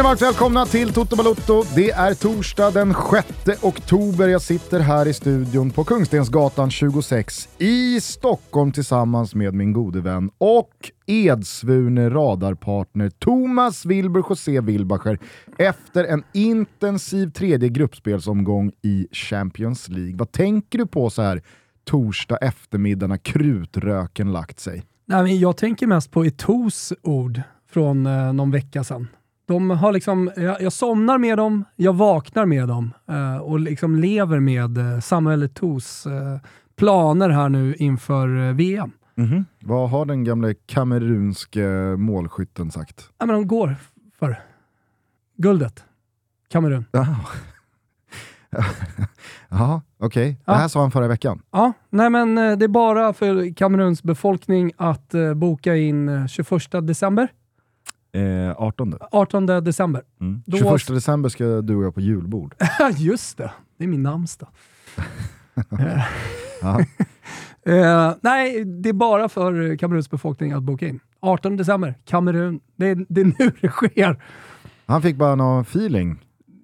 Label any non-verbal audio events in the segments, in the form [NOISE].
ni varmt välkomna till Toto Balotto. Det är torsdag den 6 oktober. Jag sitter här i studion på Kungstensgatan 26 i Stockholm tillsammans med min gode vän och edsvurne radarpartner Thomas Wilbur José Wilbacher efter en intensiv tredje gruppspelsomgång i Champions League. Vad tänker du på så här torsdag eftermiddag när krutröken lagt sig? Nej, men jag tänker mest på Etos ord från eh, någon vecka sedan. De har liksom, jag, jag somnar med dem, jag vaknar med dem eh, och liksom lever med eh, Samuel Etos eh, planer här nu inför eh, VM. Mm-hmm. Vad har den gamle kamerunske målskytten sagt? Ja, men de går för guldet. Kamerun. Jaha, [LAUGHS] okej. Okay. Ja. Det här sa han förra veckan. Ja, nej men eh, det är bara för Kameruns befolkning att eh, boka in eh, 21 december. Eh, 18. 18 december. Mm. Då- 21 december ska du och jag på julbord. [LAUGHS] Just det, det är min namnsdag. [LAUGHS] Eh, [LAUGHS] eh, nej, det är bara för Kameruns befolkning att boka in. 18 december, Kamerun. Det är, det är nu det sker. Han fick bara någon feeling.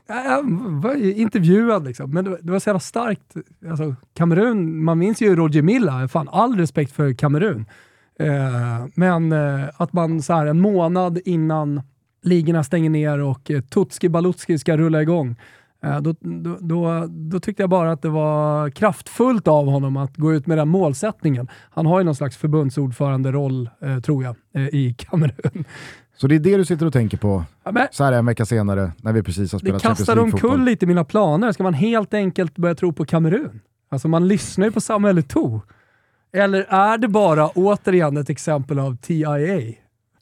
Jag var ju intervjuad liksom, men det var, det var så jävla starkt. Alltså, Kamerun, man minns ju Roger Milla, fan all respekt för Kamerun. Eh, men eh, att man så här en månad innan ligorna stänger ner och eh, Tutski Balutski ska rulla igång, eh, då, då, då, då tyckte jag bara att det var kraftfullt av honom att gå ut med den målsättningen. Han har ju någon slags förbundsordförande-roll, tror jag, i Kamerun. Så det är det du sitter och tänker på Ja, men- så här en vecka senare när vi precis har Det spelat Champions kastar League-fotboll. omkull lite mina planer. Ska man helt enkelt börja tro på Kamerun? Alltså man lyssnar ju på Samuel Eto'o. Eller är det bara återigen ett exempel av TIA?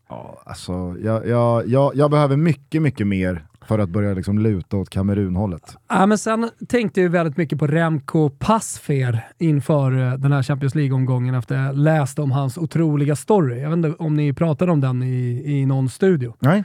Ja, alltså, jag, jag, jag, jag behöver mycket, mycket mer för att börja liksom luta åt Kamerun-hållet. Ja, men sen tänkte jag väldigt mycket på Remco Passfer inför eh, den här Champions League-omgången efter jag läste om hans otroliga story. Jag vet inte om ni pratade om den i, i någon studio. Nej,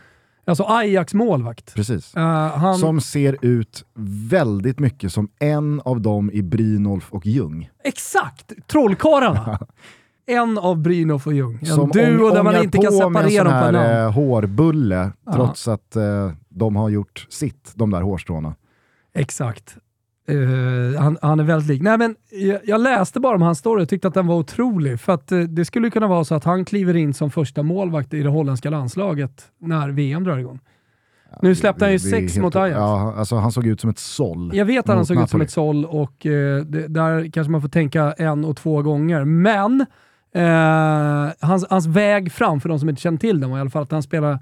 Alltså Ajax målvakt. precis. Eh, han, Som ser ut väldigt mycket som en av dem i Brynolf och Ljung. Exakt! Trollkarlarna. [LAUGHS] en av Brynolf och Ljung. En Som duo där man inte kan en separera sån dem på här namn. eh, hårbulle, Ja. trots att eh, de har gjort sitt, de där hårstråna. Exakt. Eh, han, han är väldigt lik. Nej, men jag, jag läste bara om hans story och tyckte att den var otrolig. För att eh, det skulle kunna vara så att han kliver in som första målvakt i det holländska landslaget när VM drar igång. nu släppte han ju sex helt- mot Ajax. Ja, alltså, han såg ut som ett såll. Jag vet att han såg ut som Napoli. ett såll och eh, det, där kanske man får tänka en och två gånger. Men hans, hans väg fram, för de som inte känner till den, var i alla fall att han spelar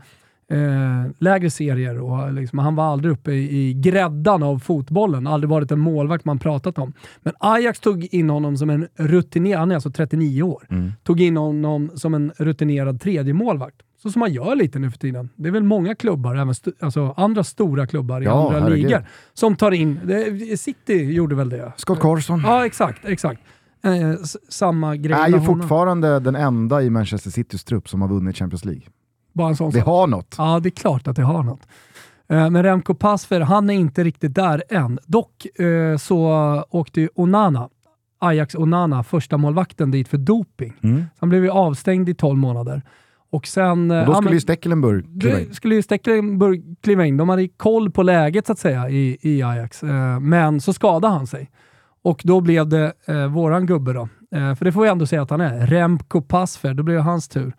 eh, lägre serier och liksom, han var aldrig uppe i, i gräddan av fotbollen. Aldrig varit en målvakt man pratat om. Men Ajax tog in honom som en rutinerad, han är alltså 39 år, Mm. tog in honom som en rutinerad tredje målvakt. Så som man gör lite nu för tiden. Det är väl många klubbar, även st- alltså andra stora klubbar i Ja, andra herregud. ligor, som tar in, det, City gjorde väl det? Scott Carson Ja, exakt. exakt. Eh, samma grej är ju honom. fortfarande den enda i Manchester Citys trupp som har vunnit Champions League. Bara en sån Det sak. har något. Ja, det är klart att det har något. Eh, Men Remco Pasfer, han är inte riktigt där än. Dock eh, så åkte ju Onana, Ajax Onana, första målvakten dit för doping. Mm. Han blev ju avstängd i 12 månader. Och sen... eh, Och då ja, skulle men- ju Stekelenburg kliva in. Skulle ju Stecklenburg kliva in. De hade ju koll på läget så att säga i, i Ajax. Men så skadade han sig. Och då blev det eh, våran gubbe då. Eh, för det får vi ändå säga att han är. Remco Pasfer. Då blev det hans tur.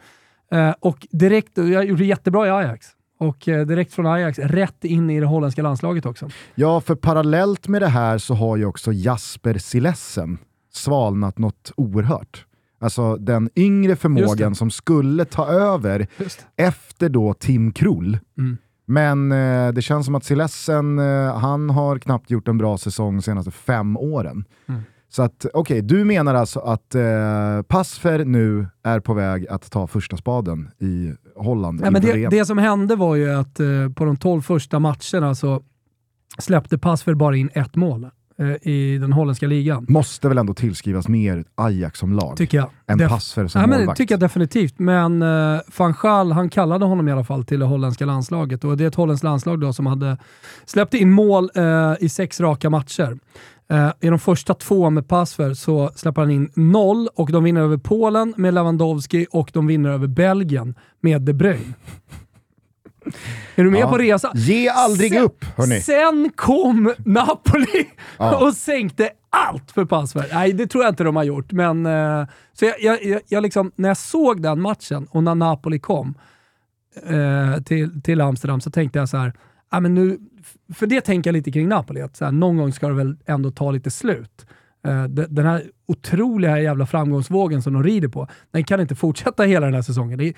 Eh, och direkt, jag gjorde jättebra i Ajax. Och eh, direkt från Ajax, rätt in i det holländska landslaget också. Ja, för parallellt med det här så har ju också Jasper Silessen svalnat något oerhört. Alltså den yngre förmågan som skulle ta över efter då Tim Krull. Mm. Men eh, det känns som att Silessen, eh, han har knappt gjort en bra säsong de senaste fem åren. Mm. Så att, okej, du menar alltså att eh, Passfer nu är på väg att ta första spaden i Holland Ja, men det, det som hände var ju att eh, på de 12 första matcherna så släppte Pasfer bara in ett mål eh, i den holländska ligan. Måste väl ändå tillskrivas mer Ajax som lag Tycker jag. än Def- Passfer som Ja, men det målvakt. tycker jag definitivt, men uh, van Gaal, han kallade honom i alla fall till det holländska landslaget och det är ett holländskt landslag då som hade släppt in mål eh, i sex raka matcher. Eh, I de första två med Pasver så släpper han in noll och de vinner över Polen med Lewandowski och de vinner över Belgien med De Bruyne. Är du med Ja. på resan? Ge aldrig Sen- upp, hörni. Sen kom Napoli Ja. [LAUGHS] och sänkte allt för Passberg. Nej, det tror jag inte de har gjort. Men, eh, så jag, jag, jag, jag liksom, när jag såg den matchen och när Napoli kom eh, till, till Amsterdam så tänkte jag så här, ah, men nu, för det tänker jag lite kring Napoli, att så här, någon gång ska det väl ändå ta lite slut. De- den här otroliga jävla framgångsvågen som de rider på, den kan inte fortsätta hela den här säsongen. Det,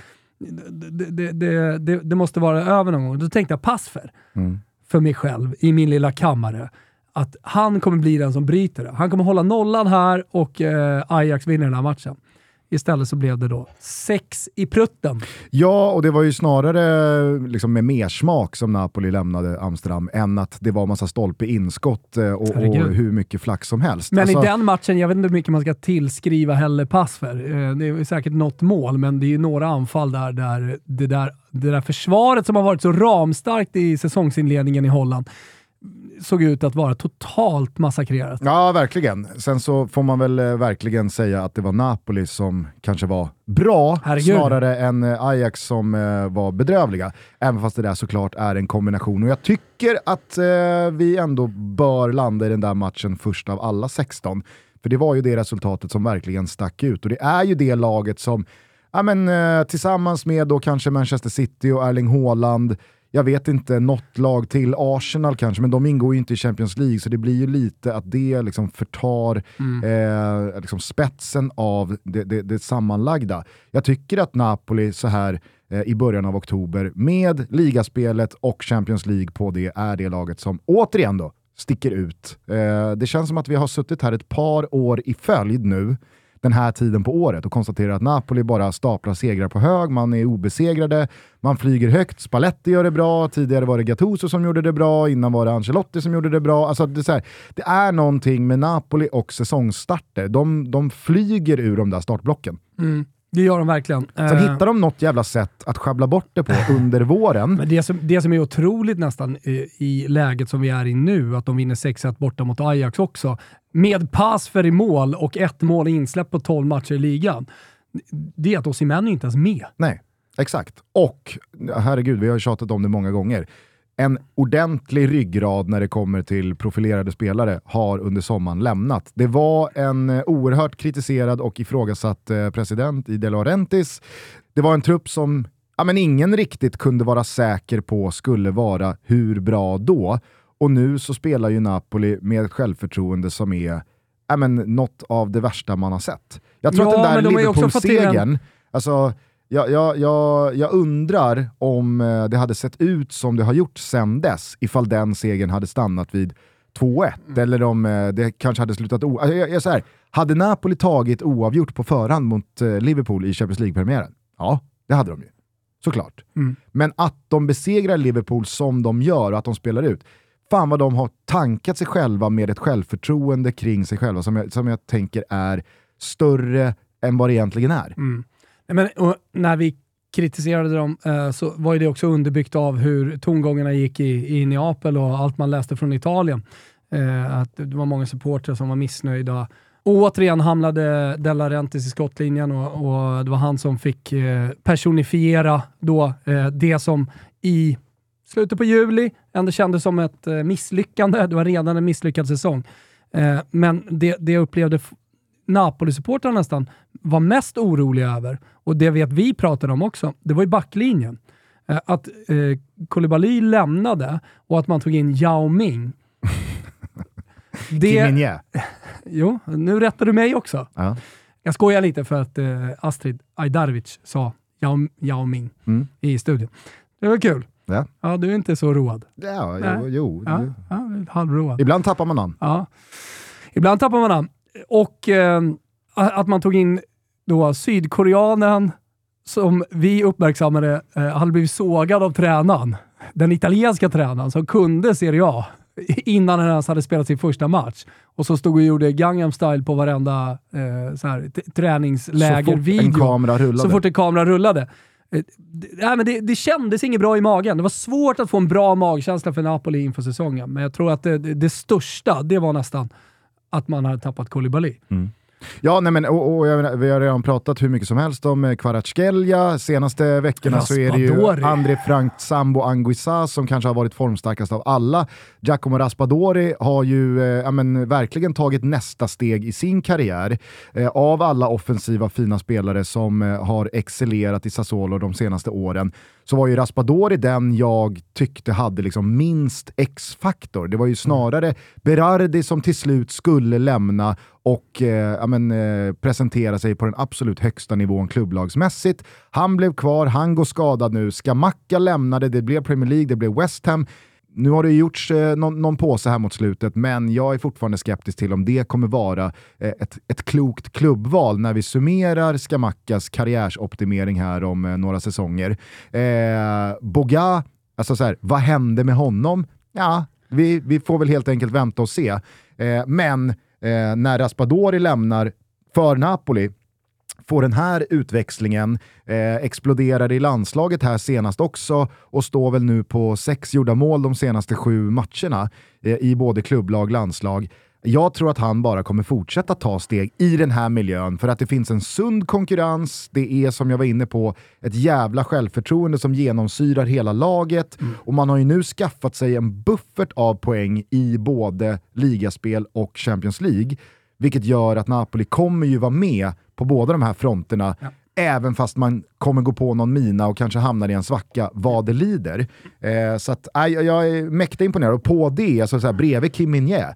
det, det, det, måste vara över någon gång. Då tänkte jag Passfer Mm. för mig själv i min lilla kammare. Att han kommer bli den som bryter det. Han kommer hålla nollan här och eh, Ajax vinner den här matchen. Istället så blev det då sex i prutten. Ja, och det var ju snarare liksom med mersmak som Napoli lämnade Amsterdam än att det var massa stolpe inskott eh, och, och hur mycket flax som helst. Men Alltså, i den matchen, jag vet inte hur mycket man ska tillskriva Helle Pass för. Eh, Det är säkert något mål, men det är ju några anfall där, där, det, där det där försvaret som har varit så ramstarkt i säsongsinledningen i Holland såg ut att vara totalt massakrerat. Ja, verkligen. Sen så får man väl eh, verkligen säga att det var Napoli som kanske var bra, Herregud. snarare än eh, Ajax som eh, var bedrövliga. Även fast det där såklart är en kombination. Och jag tycker att eh, vi ändå bör landa i den där matchen först av alla 16. För det var ju det resultatet som verkligen stack ut. Och det är ju det laget som, ja men eh, tillsammans med då kanske Manchester City och Erling Haaland, jag vet inte, något lag till, Arsenal kanske, men de ingår ju inte i Champions League så det blir ju lite att det liksom förtar eh, liksom spetsen av det, det, det sammanlagda. Jag tycker att Napoli så här eh, i början av oktober med ligaspelet och Champions League på det är det laget som återigen då sticker ut. Eh, det känns som att vi har suttit här ett par år i följd nu den här tiden på året och konstaterar att Napoli bara staplar segrar på hög, man är obesegrade, man flyger högt, Spalletti gör det bra, tidigare var det Gattuso som gjorde det bra, innan var det Ancelotti som gjorde det bra. Alltså det, är så här, det är någonting med Napoli och säsongsstarter, de, de flyger ur de där startblocken. Mm, det gör de verkligen. Sen Eh, hittar de något jävla sätt att schabbla bort det på under våren. Men det som, det som är otroligt nästan i, i läget som vi är i nu, att de vinner 6-1 borta mot Ajax också, med pass för i mål och ett mål insläpp på 12 matcher i ligan, det är att Osimhen inte ens med. Nej, exakt. Och, herregud, vi har tjatat om det många gånger. En ordentlig ryggrad när det kommer till profilerade spelare har under sommaren lämnat. Det var en eh, oerhört kritiserad och ifrågasatt eh, president i De Laurentiis. Det var en trupp som ja, men ingen riktigt kunde vara säker på skulle vara hur bra då. Och nu så spelar ju Napoli med ett självförtroende som är ja, men, något av det värsta man har sett. Jag tror Ja, att den där också Liverpool-segern, alltså, jag, jag, jag, jag undrar om eh, det hade sett ut som det har gjort sen dess, ifall den segern hade stannat vid 2-1, Mm. eller om eh, det kanske hade slutat o... Alltså, jag, jag, så här, hade Napoli tagit oavgjort på förhand mot eh, Liverpool i Champions League-premiären? Ja, det hade de ju. Såklart. Mm. Men att de besegrar Liverpool som de gör och att de spelar ut, fan vad de har tankat sig själva med ett självförtroende kring sig själva som jag, som jag tänker är större än vad det egentligen är. Mm. Men, och när vi kritiserade dem eh, så var ju det också underbyggt av hur tongångarna gick i, i Neapel och allt man läste från Italien. Eh, att det var många supportrar som var missnöjda. Och återigen hamnade De Laurentiis i skottlinjen och, och det var han som fick eh, personifiera då eh, det som i slutet på juli ändå kändes som ett eh, misslyckande. Det var redan en misslyckad säsong. Eh, men det, det jag upplevde Napoli-supportrarna nästan var mest oroliga över, och det vet vi pratade om också, det var ju backlinjen. Eh, att eh, Koulibaly lämnade och att man tog in Yao Ming. [LAUGHS] Det... Det, [LAUGHS] jo, nu rättar du mig också. Ja. Jag skojar lite för att eh, Astrid Ajdarevic sa Yao, Yao Ming Mm. i studion. Det var kul. Ja. Ja, du är inte så road. Ja, jo, jo. Ja, ja, halvroad. Ibland tappar man namn. Ja. Ibland tappar man namn. Och eh, att man tog in då sydkoreanen som vi uppmärksammade eh, hade blivit sågad av tränaren. Den italienska tränaren som kunde Serie A [LAUGHS] innan han ens hade spelat sin första match. Och så stod och gjorde Gangnam style på varenda eh, så här, t- Så fort en kamera rullade. Så fort en kamera rullade. Eh, Nej, men det, det kändes inget bra i magen. Det var svårt att få en bra magkänsla för Napoli inför säsongen, men jag tror att det, det, det största, det var nästan att man hade tappat Koulibaly. Mm. Ja, nej men, och, och jag, vi har redan pratat hur mycket som helst om eh, Kvaratskhelia. Senaste veckorna så är det ju Raspadori. André Frank Sambo Anguissa som kanske har varit formstarkast av alla. Giacomo Raspadori har ju eh, ja, men, verkligen tagit nästa steg i sin karriär. Eh, av alla offensiva fina spelare som eh, har excellerat i Sassuolo de senaste åren så var ju Raspadori den jag tyckte hade liksom minst X-faktor. Det var ju snarare Berardi som till slut skulle lämna och eh, ja, men, eh, presentera sig på den absolut högsta nivån klubblagsmässigt. Han blev kvar, han går skadad nu. Skamacka lämnade, det blev Premier League, det blev West Ham. Nu har det gjorts eh, någon, någon påse här mot slutet, men jag är fortfarande skeptisk till om det kommer vara eh, ett, ett klokt klubbval när vi summerar Skamakkas karriärsoptimering här om eh, några säsonger. Eh, Boga, alltså så här, vad hände med honom? Ja, vi, vi får väl helt enkelt vänta och se. Eh, men eh, när Raspadori lämnar för Napoli, får den här utväxlingen, eh, exploderar i landslaget här senast också och står väl nu på sex gjorda mål de senaste sju matcherna eh, i både klubblag och landslag. Jag tror att han bara kommer fortsätta ta steg i den här miljön för att det finns en sund konkurrens, det är som jag var inne på ett jävla självförtroende som genomsyrar hela laget. Och man har ju nu skaffat sig en buffert av poäng i både ligaspel och Champions League vilket gör att Napoli kommer ju vara med på båda de här fronterna även fast man kommer gå på någon mina och kanske hamnar i en svacka vad det lider. Eh, så att, aj, jag är mäkta imponerad och på det, alltså så här, bredvid Kim Min-Jae,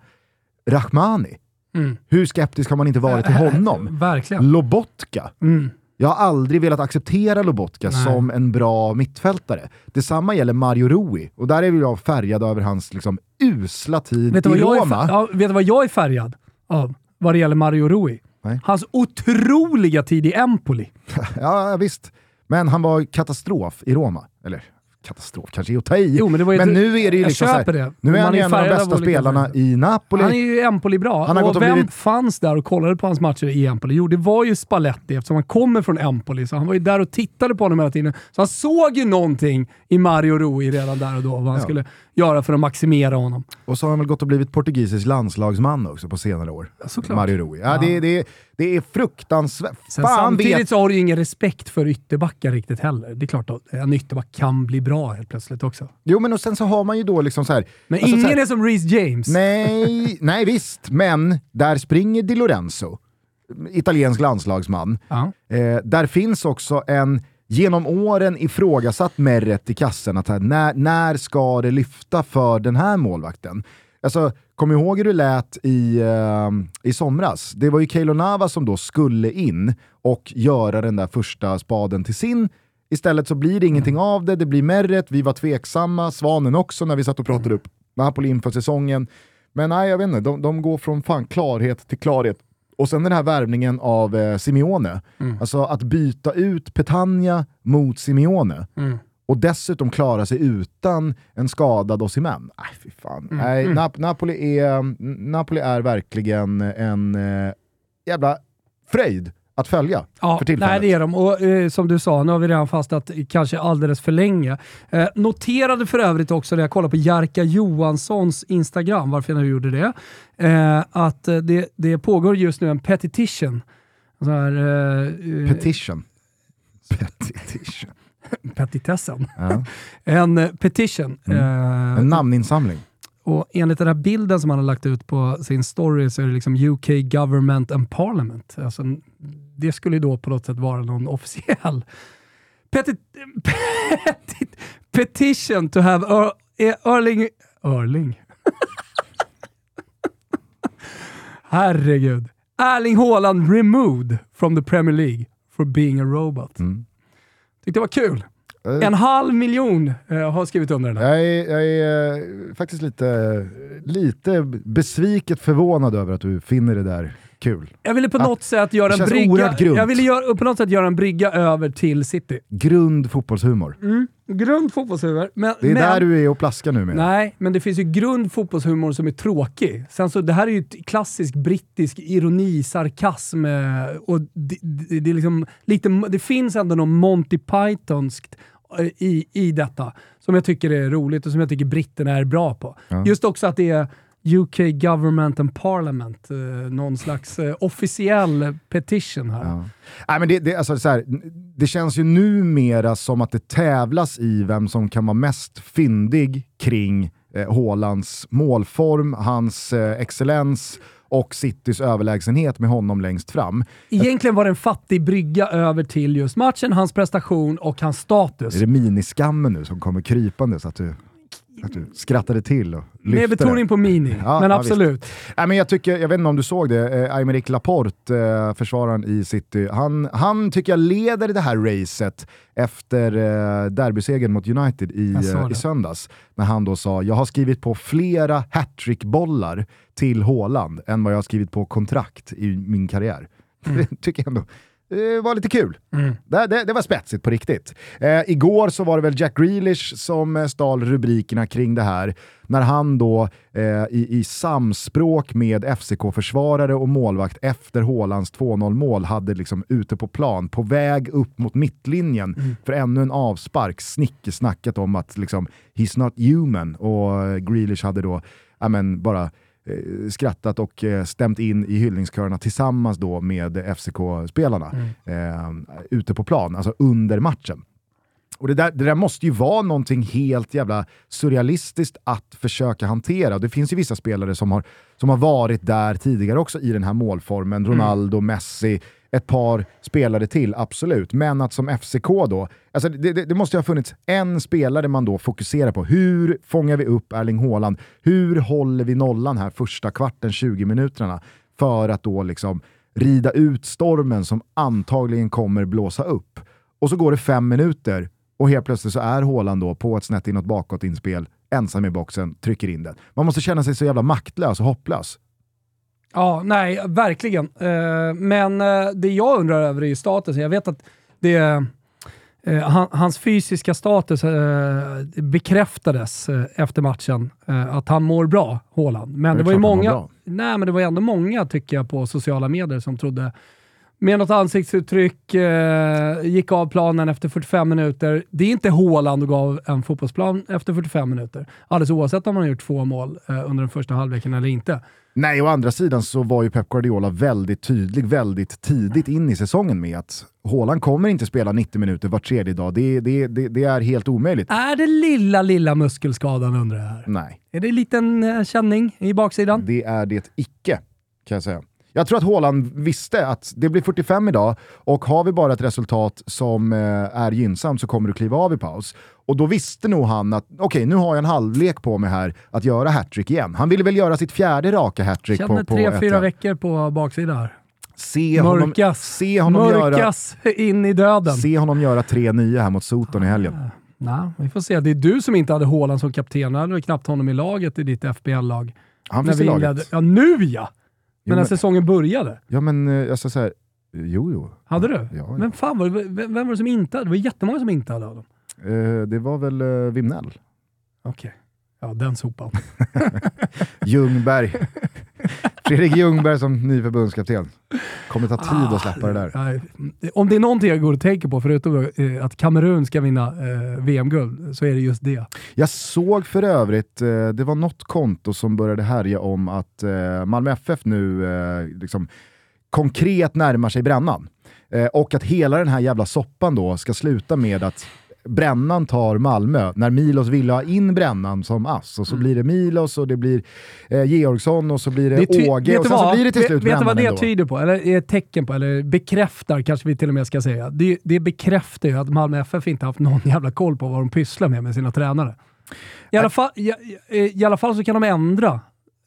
Rahmani. Mm. Hur skeptisk har man inte varit till honom? Verkligen. Lobotka. Mm. Jag har aldrig velat acceptera Lobotka Nej. som en bra mittfältare. Detsamma gäller Mario Rui, och där är jag färgad över hans liksom, usla tid Vet du, i vad jag är, Roma. fär- ja, vet du vad jag är färgad av vad det gäller Mario Rui? Nej. Hans otroliga tid i Empoli. [LAUGHS] Ja, visst. Men han var katastrof i Roma. Eller katastrof kanske är att ta i. Jo, men men nu är det ju liksom så här, köper det. Nu är han är ju en av de bästa spelarna i Napoli. Han är ju i Empoli bra. Han har och vem blivit- fanns där och kollade på hans matcher i Empoli? Jo, det var ju Spalletti eftersom han kommer från Empoli. Så han var ju där och tittade på honom hela tiden. Så han såg ju någonting i Mario Rui redan där och då, vad han Ja. skulle göra för att maximera honom. Och så har han väl gått och blivit portugisisk landslagsman också på senare år. såklart. Mario Rui. Ja, Ja. Det, det, det är fruktansvärt. Sen Fan samtidigt vet... så har du ju ingen respekt för ytterbackar riktigt heller. Det är klart att en ytterback kan bli bra helt plötsligt också. Jo men och sen så har man ju då liksom så här. Men alltså så ingen här, är som Reece James. Nej, [LAUGHS] nej visst, men där springer Di Lorenzo, italiensk landslagsman. Ja. Eh, där finns också en genom åren ifrågasatt Meret i kassen. Att här, när, när ska det lyfta för den här målvakten? Alltså, kom ihåg hur det lät i, uh, i somras. Det var ju Keylor Nava som då skulle in och göra den där första spaden till sin. Istället så blir det ingenting av det, det blir Meret, vi var tveksamma, Svanen också när vi satt och pratade upp Napoli inför säsongen. Men nej, jag vet inte, de, de går från fan klarhet till klarhet. Och sen den här värvningen av eh, Simeone. Alltså att byta ut Petagna mot Simeone. Mm. Och dessutom klara sig utan en skadad Osimhen. Nej, fy fan. Nej, Nap- Napoli, är, Napoli är verkligen en eh, jävla fröjd att följa Ja, för tillfället. nej, det är de. Och eh, som du sa, nu har vi redan fastnat kanske alldeles för länge. Eh, noterade för övrigt också när jag kollade på Jerka Johanssons Instagram, varför jag nu gjorde det, eh, att eh, det, det pågår just nu en petition. Så här, eh, eh, Petition. Petition. [LAUGHS] petitessen. Ja. [LAUGHS] En petition. Eh, En namninsamling. och enligt den här bilden som han har lagt ut på sin story så är det liksom UK Government and Parliament. Alltså, det skulle då på något sätt vara någon officiell [LAUGHS] peti peti petition to have er Erling... Erling? [LAUGHS] Herregud. Erling Haaland removed from the Premier League for being a robot. Mm. Tyckte det var kul. Eh, En halv miljon eh, har skrivit under den här. Jag är, jag är eh, faktiskt lite, lite besviket förvånad över att du finner det där kul. Jag ville på något sätt göra en brygga, jag ville göra, på något sätt göra en brygga över till City. Grund fotbollshumor. Grund fotbollshumor. Men, Det är men, där du är och plaskar nu med. Nej, men det finns ju grund fotbollshumor som är tråkig. Sen så, det här är ju klassisk brittisk ironi, sarkasm eh, och det, det, det, är liksom lite, det finns ändå något Monty Pythonskt eh, i, i detta som jag tycker är roligt och som jag tycker britterna är bra på. Ja. Just också att det är UK Government and Parliament. Eh, någon slags eh, officiell petition här. Ja. Nej, men det, det, alltså, så här, det känns ju numera som att det tävlas i vem som kan vara mest fyndig kring eh, Haalands målform, hans eh, excellens och Citys överlägsenhet med honom längst fram. Egentligen var det en fattig brygga över till just matchen, hans prestation och hans status. Är det miniskammen nu som kommer krypande så att du att du skrattade till och lyfte Med betoning på mini, Ja, men ja, absolut. Nej, men jag, tycker, jag vet inte om du såg det, eh, Aymeric Laporte, eh, försvararen i City, han, han tycker jag leder det här racet efter eh, derbysegern mot United i, eh, i söndags. När han då sa, jag har skrivit på flera hattrickbollar till Haaland än vad jag har skrivit på kontrakt i min karriär. Det [LAUGHS] tycker jag ändå eh, var lite kul. Det, det, det var spetsigt på riktigt. Eh, igår så var det väl Jack Grealish som eh, stal rubrikerna kring det här, när han då eh, i, i samspråk med FCK-försvarare och målvakt efter Haalands 2-0 mål hade liksom ute på plan, på väg upp mot mittlinjen för ännu en avspark, snickesnackat om att liksom, he's not human och eh, Grealish hade då ja, men, bara skrattat och eh, stämt in i hyllningskörerna tillsammans då med FCK-spelarna eh, ute på plan, alltså under matchen. Och det där, det där måste ju vara någonting helt jävla surrealistiskt att försöka hantera. Det finns ju vissa spelare som har, som har varit där tidigare också i den här målformen. Ronaldo, Messi, ett par spelare till, absolut. Men att som FCK då, alltså det, det, det måste ju ha funnits en spelare man då fokuserar på. Hur fångar vi upp Erling Haaland? Hur håller vi nollan här första kvarten, 20 minuterna? För att då liksom rida ut stormen som antagligen kommer blåsa upp. Och så går det fem minuter och helt plötsligt så är Haaland då på ett snett inåt bakåt inspel, ensam i boxen, trycker in den. Man måste känna sig så jävla maktlös och hopplös. Ja, nej, verkligen. Eh, men eh, det jag undrar över är ju statusen. Jag vet att det, eh, han, hans fysiska status bekräftades efter matchen. Att han mår bra, Haaland. Men Det det, var ju många, nej, men det var ändå många, tycker jag, på sociala medier som trodde med något ansiktsuttryck, eh, gick av planen efter 45 minuter. Det är inte Haaland och gav en fotbollsplan efter 45 minuter. Alldeles oavsett om man har gjort två mål eh, under den första halvleken eller inte. Nej, å andra sidan så var ju Pep Guardiola väldigt tydlig väldigt tidigt in i säsongen med att Haaland kommer inte spela 90 minuter var tredje dag. Det, det, det, det är helt omöjligt. Är det lilla, lilla muskelskadan undrar jag här? Nej, Är det en liten eh, känning i baksidan? det är det icke, kan jag säga. Jag tror att Haaland visste att det blir 45 idag och har vi bara ett resultat som eh, är gynnsamt så kommer du kliva av i paus. Och då visste nog han att okej, nu har jag en halvlek på mig här att göra hattrick igen. Han ville väl göra sitt fjärde raka hattrick på, Känner på tre, ett fyra veckor på baksidan. Se honom, Mörkas, se honom göra mörkas in i döden. Se honom göra tre nya här mot Soton i helgen. Nej, vi får se. Det är du som inte hade Haaland som kapten. Du hade knappt honom i laget i ditt FBL-lag. Han finns i laget. inledde- Ja, nu ja! Men när säsongen började. Ja men eh, jag ska säga, jo jo. Hade du? Ja, ja. Men fan, var det, vem var det som inte hade? Det var jättemånga som inte hade honom. Eh, det var väl uh, Vimnell? Okej. Ja, den sopan. [LAUGHS] Ljungberg. [LAUGHS] Fredrik Ljungberg som ny förbundskapten. Kommer ta tid att släppa det där. Nej, Om det är någonting jag går och tänker på, förutom eh, att Kamerun ska vinna eh, VM-guld, så är det just det. Jag såg för övrigt, eh, det var något konto som började härja om att eh, Malmö FF nu eh, liksom konkret närmar sig brännan. Eh, och att hela den här jävla soppan då ska sluta med att Brännan tar Malmö när Milos ville ha in Brännan som ass. Och så blir det Milos och det blir eh, Georgsson och så blir det, ty- Åge vet och sen så vad? blir det till Vet- slut Vet du vad det ändå. tyder på? Eller är ett tecken på? Eller bekräftar kanske vi till och med ska säga. Det, det bekräftar ju att Malmö FF inte haft någon jävla koll på vad de pysslar med med sina tränare. I alla fall, i, i- i alla fall så kan de ändra.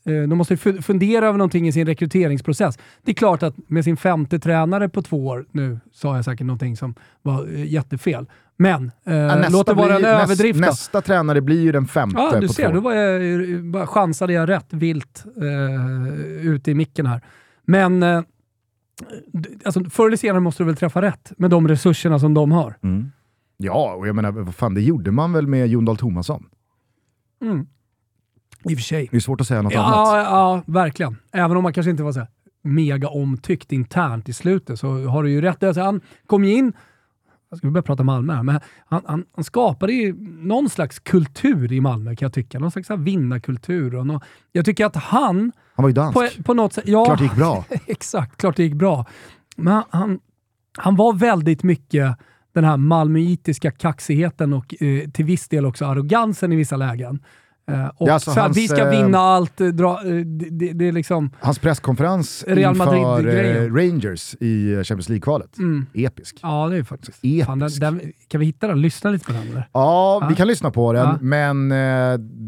Eh, De måste fundera över någonting i sin rekryteringsprocess. Det är klart att med sin femte tränare på två år, nu sa jag säkert någonting som var eh, jättefel, men eh, Ja, nästa låt det vara en blir- överdrift. då. Nästa tränare blir ju den femte Ja, du på ser. två. Då var jag, bara chansade jag rätt vilt eh, ute i micken här. Men eh, alltså, förr eller senare måste du väl träffa rätt med de resurserna som de har. Mm. Ja, och jag menar, vad fan, det gjorde man väl med Jon Dahl Tomasson? Mm. I och för sig. Det är svårt att säga något annat. Ja, ja, verkligen. Även om man kanske inte var så mega omtyckt internt i slutet så har du ju rätt. Alltså, han kom ju in, jag ska börja prata Malmö här, men han, han, han skapade ju någon slags kultur i Malmö kan jag tycka. Någon slags vinnarkultur. Och jag tycker att han... Han var ju dansk. På, på något sätt, ja, klart det gick bra. [LAUGHS] exakt, klart det gick bra. Men han, han var väldigt mycket den här malmöitiska kaxigheten och eh, till viss del också arrogansen i vissa lägen. Uh, och alltså så hans, vi ska vinna allt. Eh, dra, det, det, är liksom... Hans presskonferens Real inför Rangers i Champions League-kvalet. Mm. Episk. Ja, det är faktiskt. Episk. Fan, den, den, kan vi hitta den? Lyssna lite på den? Eller? Ja, vi kan lyssna på den, men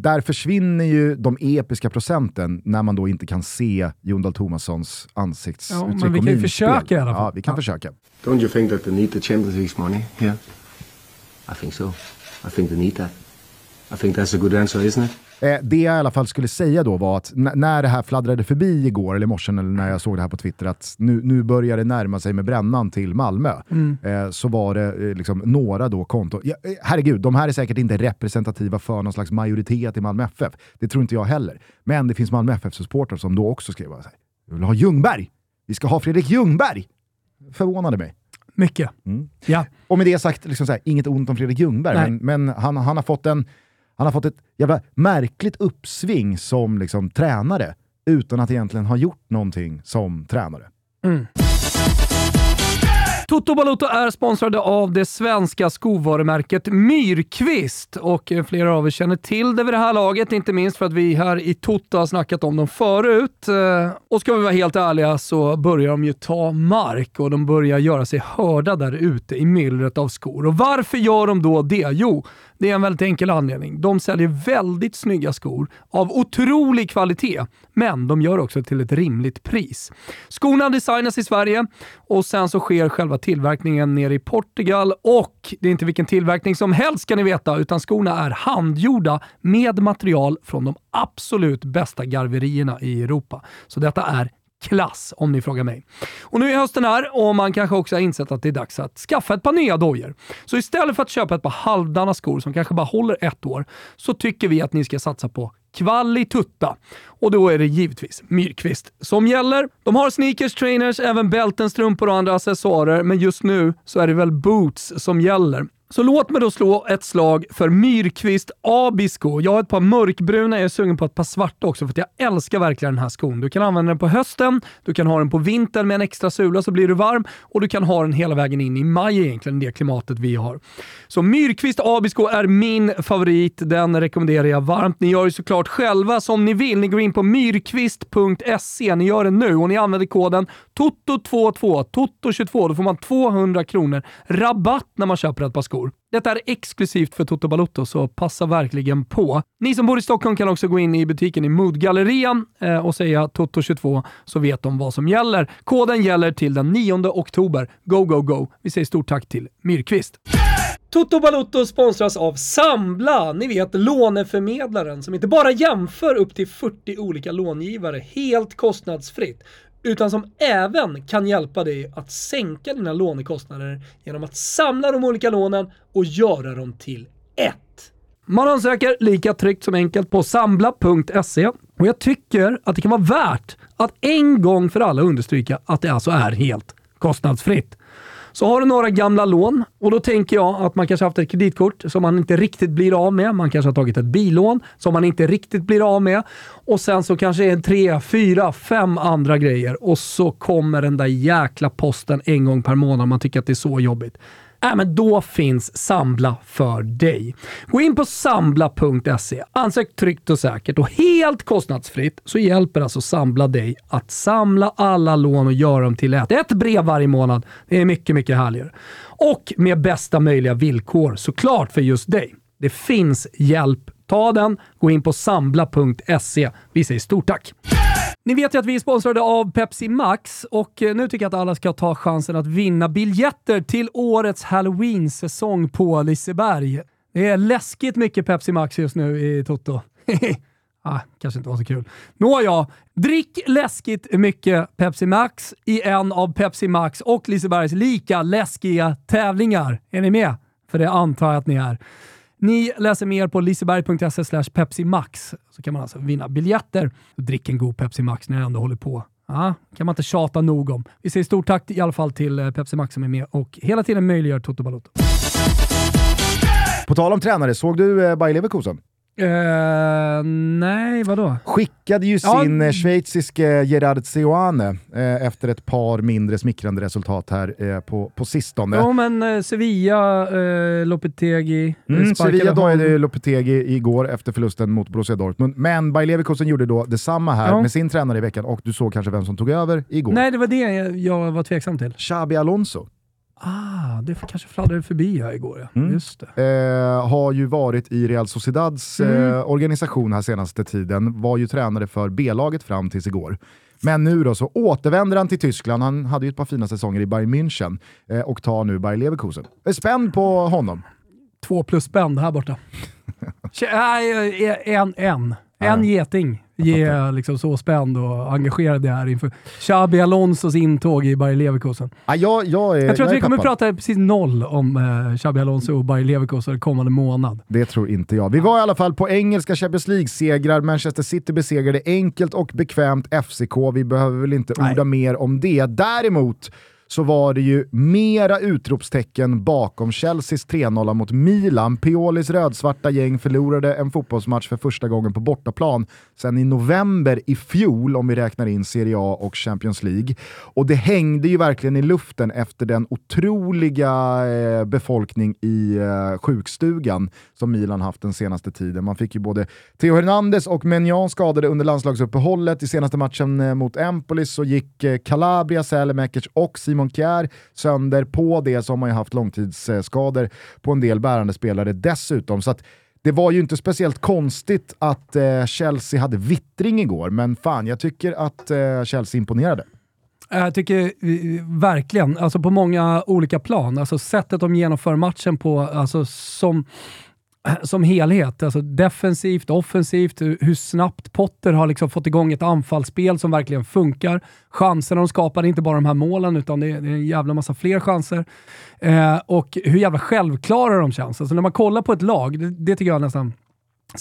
där försvinner ju de episka procenten när man då inte kan se Jon Dahl Tomassons ansiktsuttryck ja, men vi kan ju försöka i alla fall. Ja, vi kan försöka. Don't you think that they need the Champions League money here? I think so. I think they need that. I think that's a good answer, isn't it? Eh, det jag i alla fall skulle säga då var att när det här fladdrade förbi igår, eller i morse, eller när jag såg det här på Twitter, att nu, nu börjar det närma sig med brännan till Malmö, mm. eh, så var det eh, liksom några då konton. Ja, herregud, de här är säkert inte representativa för någon slags majoritet i Malmö FF. Det tror inte jag heller. Men det finns Malmö FF-supportrar som då också skrev att vi vill ha Ljungberg! Vi ska ha Fredrik Ljungberg! Förvånade mig. Mycket. Mm. Ja. Och med det sagt, liksom så här, inget ont om Fredrik Ljungberg, men, men han, han har fått en han har fått ett jävla märkligt uppsving som liksom, tränare utan att egentligen ha gjort någonting som tränare. Mm. Toto Balotto är sponsrade av det svenska skovarumärket Myrkvist och eh, flera av er känner till det vid det här laget, inte minst för att vi här i Toto har snackat om dem förut. Eh, och ska vi vara helt ärliga så börjar de ju ta mark och de börjar göra sig hörda där ute i myllret av skor. Och varför gör de då det? Jo, det är en väldigt enkel anledning. De säljer väldigt snygga skor av otrolig kvalitet, men de gör också till ett rimligt pris. Skorna designas i Sverige och sen så sker själva tillverkningen nere i Portugal och det är inte vilken tillverkning som helst ska ni veta, utan skorna är handgjorda med material från de absolut bästa garverierna i Europa. Så detta är klass om ni frågar mig. Och nu är hösten här och man kanske också har insett att det är dags att skaffa ett par nya dojor. Så istället för att köpa ett par halvdana skor som kanske bara håller ett år, så tycker vi att ni ska satsa på kvalitutta. Och då är det givetvis Myrkvist som gäller. De har sneakers, trainers, även bälten, strumpor och andra accessoarer, men just nu så är det väl boots som gäller. Så låt mig då slå ett slag för Myrkvist Abisko. Jag har ett par mörkbruna, jag är sugen på ett par svarta också för att jag älskar verkligen den här skon. Du kan använda den på hösten, du kan ha den på vintern med en extra sula så blir du varm och du kan ha den hela vägen in i maj egentligen, det klimatet vi har. Så Myrkvist Abisko är min favorit, den rekommenderar jag varmt. Ni gör ju såklart själva som ni vill. Ni går in på myrkvist.se, ni gör det nu och ni använder koden TOTO22, TOTO22, då får man 200 kronor rabatt när man köper ett par skor skor. Detta är exklusivt för Toto Balotto, så passa verkligen på. Ni som bor i Stockholm kan också gå in i butiken i Moodgallerian eh, och säga Toto22 så vet de vad som gäller. Koden gäller till den 9 oktober. Go, go, go! Vi säger stort tack till Myrkvist. Toto Balotto sponsras av Sambla, ni vet låneförmedlaren som inte bara jämför upp till 40 olika långivare helt kostnadsfritt utan som även kan hjälpa dig att sänka dina lånekostnader genom att samla de olika lånen och göra dem till ett. Man ansöker lika tryggt som enkelt på sambla.se och jag tycker att det kan vara värt att en gång för alla understryka att det alltså är helt kostnadsfritt. Så har du några gamla lån och då tänker jag att man kanske haft ett kreditkort som man inte riktigt blir av med. Man kanske har tagit ett bilån som man inte riktigt blir av med. Och sen så kanske en tre, fyra, fem andra grejer och så kommer den där jäkla posten en gång per månad. Man tycker att det är så jobbigt äh, men då finns Sambla för dig. Gå in på sambla.se, ansök tryggt och säkert och helt kostnadsfritt så hjälper alltså Sambla dig att samla alla lån och göra dem till ett. Ett brev varje månad. Det är mycket, mycket härligare. Och med bästa möjliga villkor såklart för just dig. Det finns hjälp. Ta den. Gå in på sambla.se. Vi säger stort tack! Ni vet ju att vi är sponsrade av Pepsi Max och eh, nu tycker jag att alla ska ta chansen att vinna biljetter till årets Halloween-säsong på Liseberg. Det är läskigt mycket Pepsi Max just nu i Toto. [LAUGHS] ah, kanske inte var så kul. Nåja, drick läskigt mycket Pepsi Max i en av Pepsi Max och Lisebergs lika läskiga tävlingar. Är ni med? För det antar jag att ni är. Ni läser mer på liseberg.se pepsimax så kan man alltså vinna biljetter. Drick en god Pepsi Max när jag ändå håller på Ja, kan man inte tjata nog om. Vi säger stort tack i alla fall till eh, Pepsi Max som är med och hela tiden möjliggör Toto Balotto. På tal om tränare, såg du eh, Bayer Leverkusen? Uh, nej, vadå? Skickade ju Ja. sin eh, schweiziske Gerard Seoane eh, efter ett par mindre smickrande resultat här eh, på, på sistone. Jo, men eh, Sevilla, uh, Lopetegi eh, Mm, Sevilla dojade Lopetegi igår efter förlusten mot Borussia Dortmund, men Bayer Leverkusen gjorde då detsamma här Ja. med sin tränare i veckan och du såg kanske vem som tog över igår. Nej, det var det jag- jag var tveksam till. Xabi Alonso Ah, det kanske fladdrade förbi här igår. Ja. Mm. Just eh, har ju varit i Real Sociedads Mm. eh, organisation här senaste tiden, var ju tränare för B-laget fram tills igår. Men nu då så återvänder han till Tyskland, han hade ju ett par fina säsonger i Bayern München eh, och tar nu Bayer Leverkusen. Jag är spänd på honom. Två plus spänn här borta. [LAUGHS] Nej, eh, en, en. En Ja. geting jag liksom så spänd och engagerad jag är inför Xabi Alonsos intåg i Bayer Leverkusen. Ah, jag, jag, är, Jag tror att är vi kommer peppad. prata precis noll om eh, Xabi Alonso och Bayer Leverkusen kommande månad. Det tror inte jag. Vi var i alla fall på engelska Champions League-segrar. Manchester City besegrade enkelt och bekvämt FCK. Vi behöver väl inte Nej. orda mer om det. Däremot så var det ju mera utropstecken bakom Chelseas 3-0 mot Milan. Piolis rödsvarta gäng förlorade en fotbollsmatch för första gången på bortaplan sen i november i fjol om vi räknar in Serie A och Champions League. Och det hängde ju verkligen i luften efter den otroliga eh, befolkning i eh, sjukstugan som Milan haft den senaste tiden. Man fick ju både Theo Hernandez och Menjan skadade under landslagsuppehållet. I senaste matchen eh, mot Empoli så gick eh, Calabria, Sälemäkic och Simon Kjær sönder. På det så har man ju haft långtidsskador på en del bärande spelare dessutom. Så att det var ju inte speciellt konstigt att eh, Chelsea hade vittring igår, men fan, jag tycker att eh, Chelsea imponerade. Jag tycker eh, verkligen, alltså på många olika plan. Alltså sättet de genomför matchen på, alltså som, [CLEARS THROAT] som helhet. Alltså defensivt, offensivt, hur, snabbt Potter har liksom fått igång ett anfallsspel som verkligen funkar. Chanserna de skapar, inte bara de här målen, utan det är, en jävla massa fler chanser. Eh, och hur jävla självklara de känns. Alltså när man kollar på ett lag, det, det tycker jag nästan,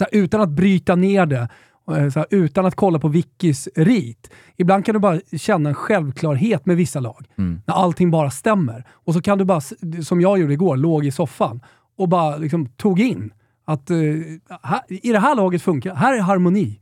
här, utan att bryta ner det, eh, här, utan att kolla på Vickis rit. Ibland kan du bara känna en självklarhet med vissa lag. När allting bara stämmer. Och så kan du bara, som jag gjorde igår, låg i soffan och bara liksom tog in att eh, här, i det här laget funkar Här är harmoni.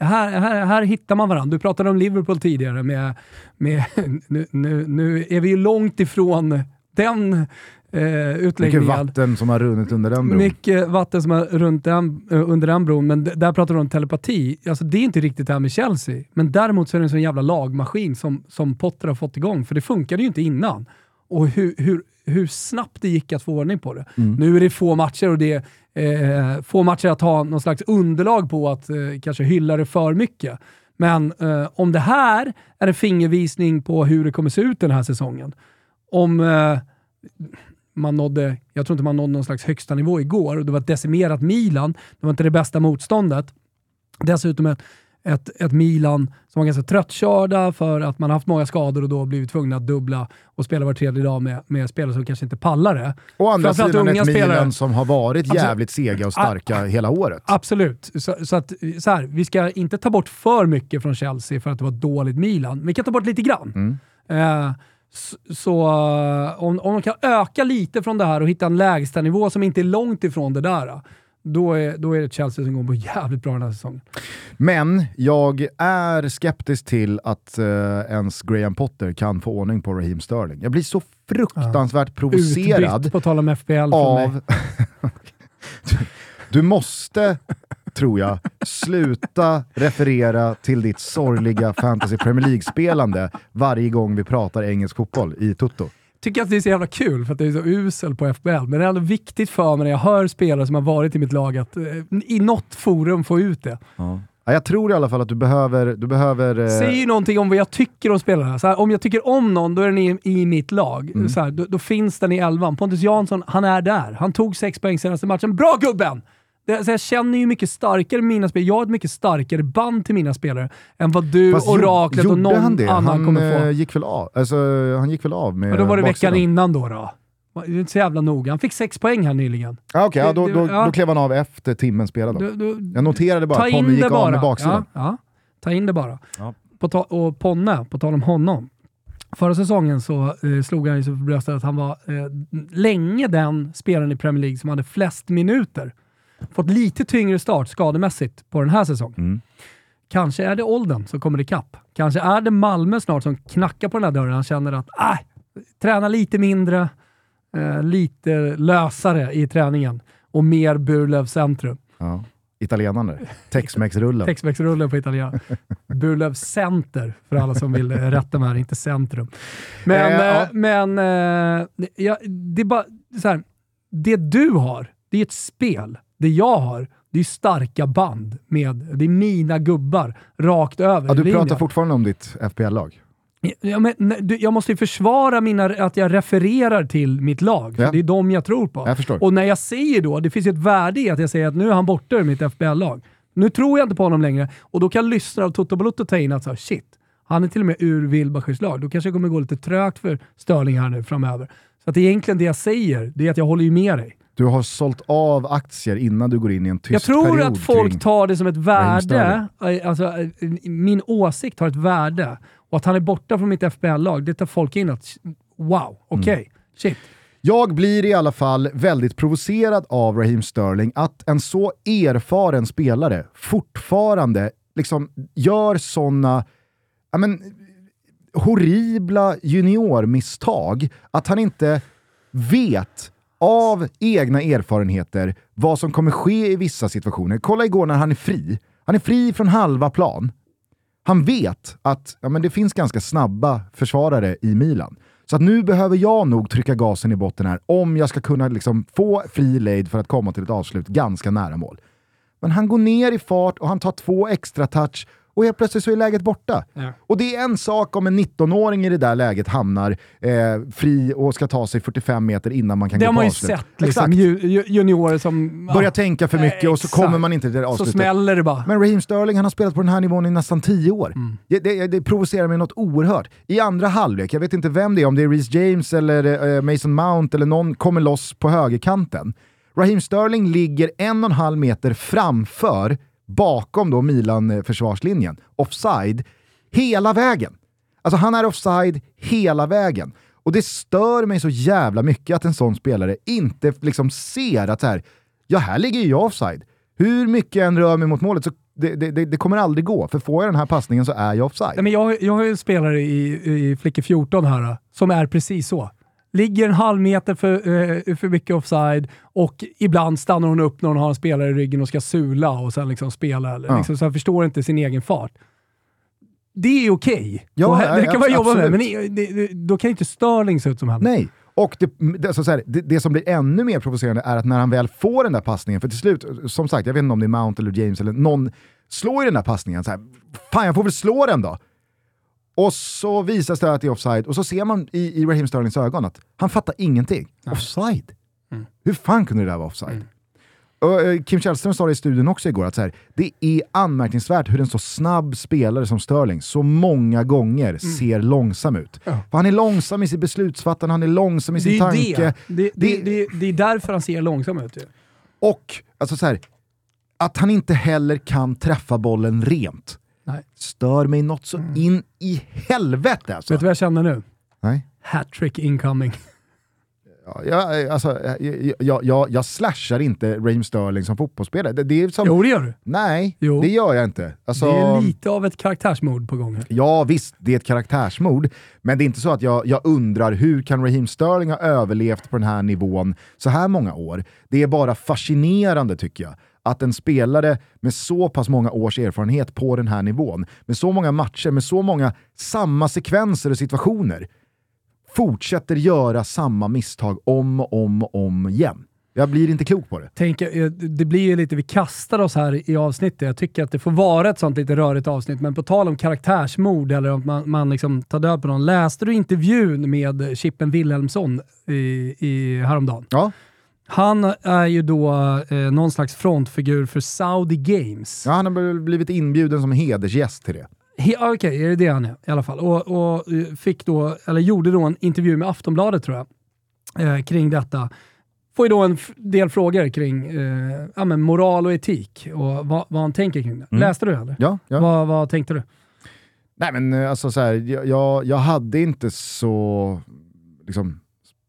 Här, här, här hittar man varandra. Du pratade om Liverpool tidigare. Med, med, [LAUGHS] nu, nu, nu är vi ju långt ifrån den eh, Mycket utläggningen. vatten som har runnit under den bron. Mycket vatten som är runt den, eh, under den bron, men där pratar du om telepati. Alltså, det är inte riktigt det här med Chelsea, men däremot så är det en sån jävla lagmaskin som, som Potter har fått igång, för det funkade ju inte innan. Och hur, hur, hur snabbt det gick att få ordning på det. Nu är det få matcher och det är eh, få matcher att ha någon slags underlag på att eh, kanske hylla det för mycket. Men eh, om det här är en fingervisning på hur det kommer se ut den här säsongen, om eh, man nådde, jag tror inte man nådde någon slags högsta nivå igår och det var ett decimerat Milan. Det var inte det bästa motståndet. Dessutom ett, ett, ett Milan som var ganska tröttkörda för att man haft många skador och då blivit tvungna att dubbla och spela var tredje dag med, med spelare som kanske inte pallar det. Å andra Framförallt sidan unga ett Milan spelare. som har varit Absolut. jävligt sega och starka hela året. Absolut. Så, så att, så här, vi ska inte ta bort för mycket från Chelsea för att det var dåligt Milan. Vi kan ta bort lite grann. Eh, så eh, om, om de kan öka lite från det här och hitta en lägsta nivå som inte är långt ifrån det där, eh, då är, då är det Chelsea som går på jävligt bra den här säsongen. Men jag är skeptisk till att uh, ens Graham Potter kan få ordning på Raheem Sterling. Jag blir så fruktansvärt provocerad Utbytt, på tal om FBL från mig. av... [LAUGHS] du, du måste, tror jag, sluta referera till ditt sorgliga fantasy Premier League-spelande varje gång vi pratar engelsk fotboll i Toto. Tycker att det är så jävla kul för att det är så usel på FBL, men det är ändå viktigt för mig när jag hör spelare som har varit i mitt lag att eh, i något forum få ut det. Ja, jag tror i alla fall att du behöver... Du behöver eh, ju någonting om vad jag tycker om spelarna. Så här, om jag tycker om någon, då är den i, i mitt lag. Mm. Så här, då, då finns den i elvan. Pontus Jansson, han är där. Han tog sex poäng senaste matchen. Bra gubben! Det, så jag känner ju mycket starkare mina spelare. Jag har ett mycket starkare band till mina spelare än vad du, Fast Oraklet och någon han det? annan han, kommer få. eh, gick väl av. Alltså, han gick väl av med Men då var det baksidan. veckan innan då. då. Det är inte så jävla noga. Han fick sex poäng här nyligen. Ah, Okej, ja, då, då, ja. då klev han av efter timmen spelade. Du, du, Jag noterade bara att in Ponny gick det av bara. med baksidan. Ja, ja. Ta in det bara. på ta- och Ponne, på tal om honom. Förra säsongen så eh, slog han ju sig för bröstet att han var eh, länge den spelaren i Premier League som hade flest minuter. Fått lite tyngre start skademässigt på den här säsongen. Mm. Kanske är det åldern som kommer ikapp. Kanske är det Malmö snart som knackar på den här dörren. Han känner att äh, träna lite mindre, eh, lite lösare i träningen och mer Burlöv centrum. Ja. Italienare. Tex-Mex-rullen. [LAUGHS] Tex-Mex-rullen på italienska. Burlöv center för alla som vill eh, rätta mig här, inte centrum. Men, Eh, eh, ja. men eh, ja, det är bara så här, det du har, det är ett spel. Det jag har, det är starka band med, det är mina gubbar rakt över Ja, du linjen. pratar fortfarande om ditt FPL-lag. Ja, men, jag måste ju försvara mina, att jag refererar till mitt lag. Ja. Det är de jag tror på. Jag. Och när jag säger då, det finns ju ett värde i att jag säger att nu är han borta ur mitt FBL-lag. Nu tror jag inte på honom längre och då kan lyssnare av Toto Balotto ta in att så här, shit, han är till och med ur Wilbachers lag. Då kanske det kommer gå lite trögt för Störling här nu framöver. Så att egentligen det jag säger, det är att jag håller ju med dig. Du har sålt av aktier innan du går in i en tyst Jag tror period att folk tar det som ett värde, eh, alltså eh, min åsikt har ett värde. Och att han är borta från mitt FBL-lag, det tar folk in att wow, okej, Mm. shit. Jag blir i alla fall väldigt provocerad av Raheem Sterling att en så erfaren spelare fortfarande liksom gör sådana horribla juniormisstag att han inte vet av egna erfarenheter vad som kommer ske i vissa situationer. Kolla igår när han är fri. Han är fri från halva plan. Han vet att ja, men det finns ganska snabba försvarare i Milan. Så att nu behöver jag nog trycka gasen i botten här om jag ska kunna liksom få fri lejd för att komma till ett avslut ganska nära mål. Men han går ner i fart och han tar två extra touch och helt plötsligt så är läget borta. Ja. Och det är en sak om en 19-åring i det där läget hamnar eh, fri och ska ta sig 45 meter innan man kan Det gå har på man ju avslut. sett, liksom, ju, ju, juniorer som... ja, Börjar tänka för mycket och så kommer man inte till det Så avslutet. smäller det bara. Men Raheem Sterling han har spelat på den här nivån i nästan 10 år. Mm. Det, det, det provocerar mig något oerhört. I andra halvlek, jag vet inte vem det är, om det är Reece James eller eh, Mason Mount eller någon kommer loss på högerkanten. Raheem Sterling ligger en och en halv meter framför, bakom då Milan-försvarslinjen, offside, hela vägen. Alltså han är offside hela vägen. Och det stör mig så jävla mycket att en sån spelare inte liksom ser att så här, ja här ligger ju jag offside. Hur mycket jag än rör mig mot målet så det, det, det, kommer aldrig gå, för får jag den här passningen så är jag offside. Nej, men jag, jag har ju en spelare i, i Flicke 14 här som är precis så. Ligger en halv meter för, eh, för mycket offside och ibland stannar hon upp när hon har en spelare i ryggen och ska sula och sen liksom spela. Eller Ja. liksom, så han förstår inte sin egen fart. Det är okej. Ja, Och ja, det kan man abs- jobba med, absolut. men det, det, då kan inte Sterling se ut som han. Nej. Och det, det, alltså så här, det, det som blir ännu mer provocerande är att när han väl får den där passningen, för till slut, som sagt, jag vet inte om det är Mount eller James eller någon, slår ju den där passningen så här, fan jag får väl slå den då. Och så visas det att det är offside och så ser man i, i Raheem Sterlings ögon att han fattar ingenting. Offside? Hur fan kunde det där vara offside? Och, eh, Kim Källström sa det i studion också igår, att så här, det är anmärkningsvärt hur en så snabb spelare som Sterling så många gånger ser långsam ut. Ja. Han är långsam i sitt beslutsfattande, han är långsam i det sin ju tanke. det. Det, det, Det- det, det är därför han ser långsam ut. Och alltså så här, att han inte heller kan träffa bollen rent. Nej. Stör mig något så in i helvete alltså. Vet du vad jag känner nu? Nej. Hattrick incoming. Ja, jag, alltså, jag, jag, jag, jag slashar inte Raheem Sterling som fotbollsspelare. Det, det är som, Jo, det gör du. Nej, Jo. det gör jag inte. Alltså, Det är lite av ett karaktärsmord på gång. här. Ja visst, det är ett karaktärsmord, men det är inte så att jag, jag undrar hur kan Raheem Sterling ha överlevt på den här nivån så här många år. Det är bara fascinerande tycker jag, att en spelare med så pass många års erfarenhet på den här nivån, med så många matcher, med så många samma sekvenser och situationer, fortsätter göra samma misstag om och om och om igen. Jag blir inte klok på det. Tänk, eh, det blir ju lite, vi kastar oss här i avsnittet. Jag tycker att det får vara ett sånt lite rörigt avsnitt, men på tal om karaktärsmord eller om man, man liksom tar död på någon. Läste du intervjun med Chippen Wilhelmsson i, i häromdagen? Ja, Han är ju då eh, någon slags frontfigur för Saudi Games. ja han har väl blivit inbjuden som hedersgäst till det. He, ah, Okej, är det det han är i alla fall? Och, och eh, fick då, eller gjorde då en intervju med Aftonbladet tror jag, eh, kring detta. Får ju då en del frågor kring eh, ja, men moral och etik och vad, vad han tänker kring det. Läste du eller? Ja, ja. Vad, vad tänkte du? Nej men eh, alltså så här, jag, jag hade inte så liksom,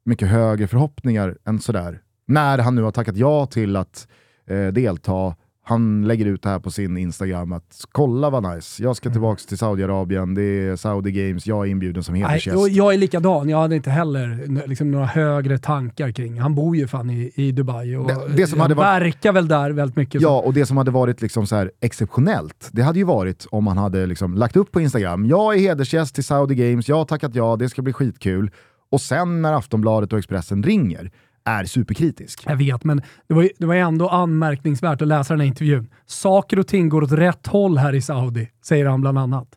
mycket högre förhoppningar än sådär. När han nu har tackat ja till att eh, delta han lägger ut det här på sin Instagram att kolla vad nice, jag ska Mm. tillbaka till Saudiarabien, det är Saudi Games, jag är inbjuden som hedersgäst. jag är likadan. Jag hade inte heller liksom, några högre tankar kring. Han bor ju fan i, i Dubai och Det- det som han hade varit- verkar väl där väldigt mycket. Ja, och det som hade varit liksom så här exceptionellt, det hade ju varit om man hade liksom lagt upp på Instagram, jag är hedersgäst till Saudi Games, jag har tackat ja, det ska bli skitkul. Och sen när Aftonbladet och Expressen ringer, är superkritisk. Jag vet, men det var, ju, det var ändå anmärkningsvärt att läsa den här intervjun. Saker och ting går åt rätt håll här i Saudi, säger han bland annat.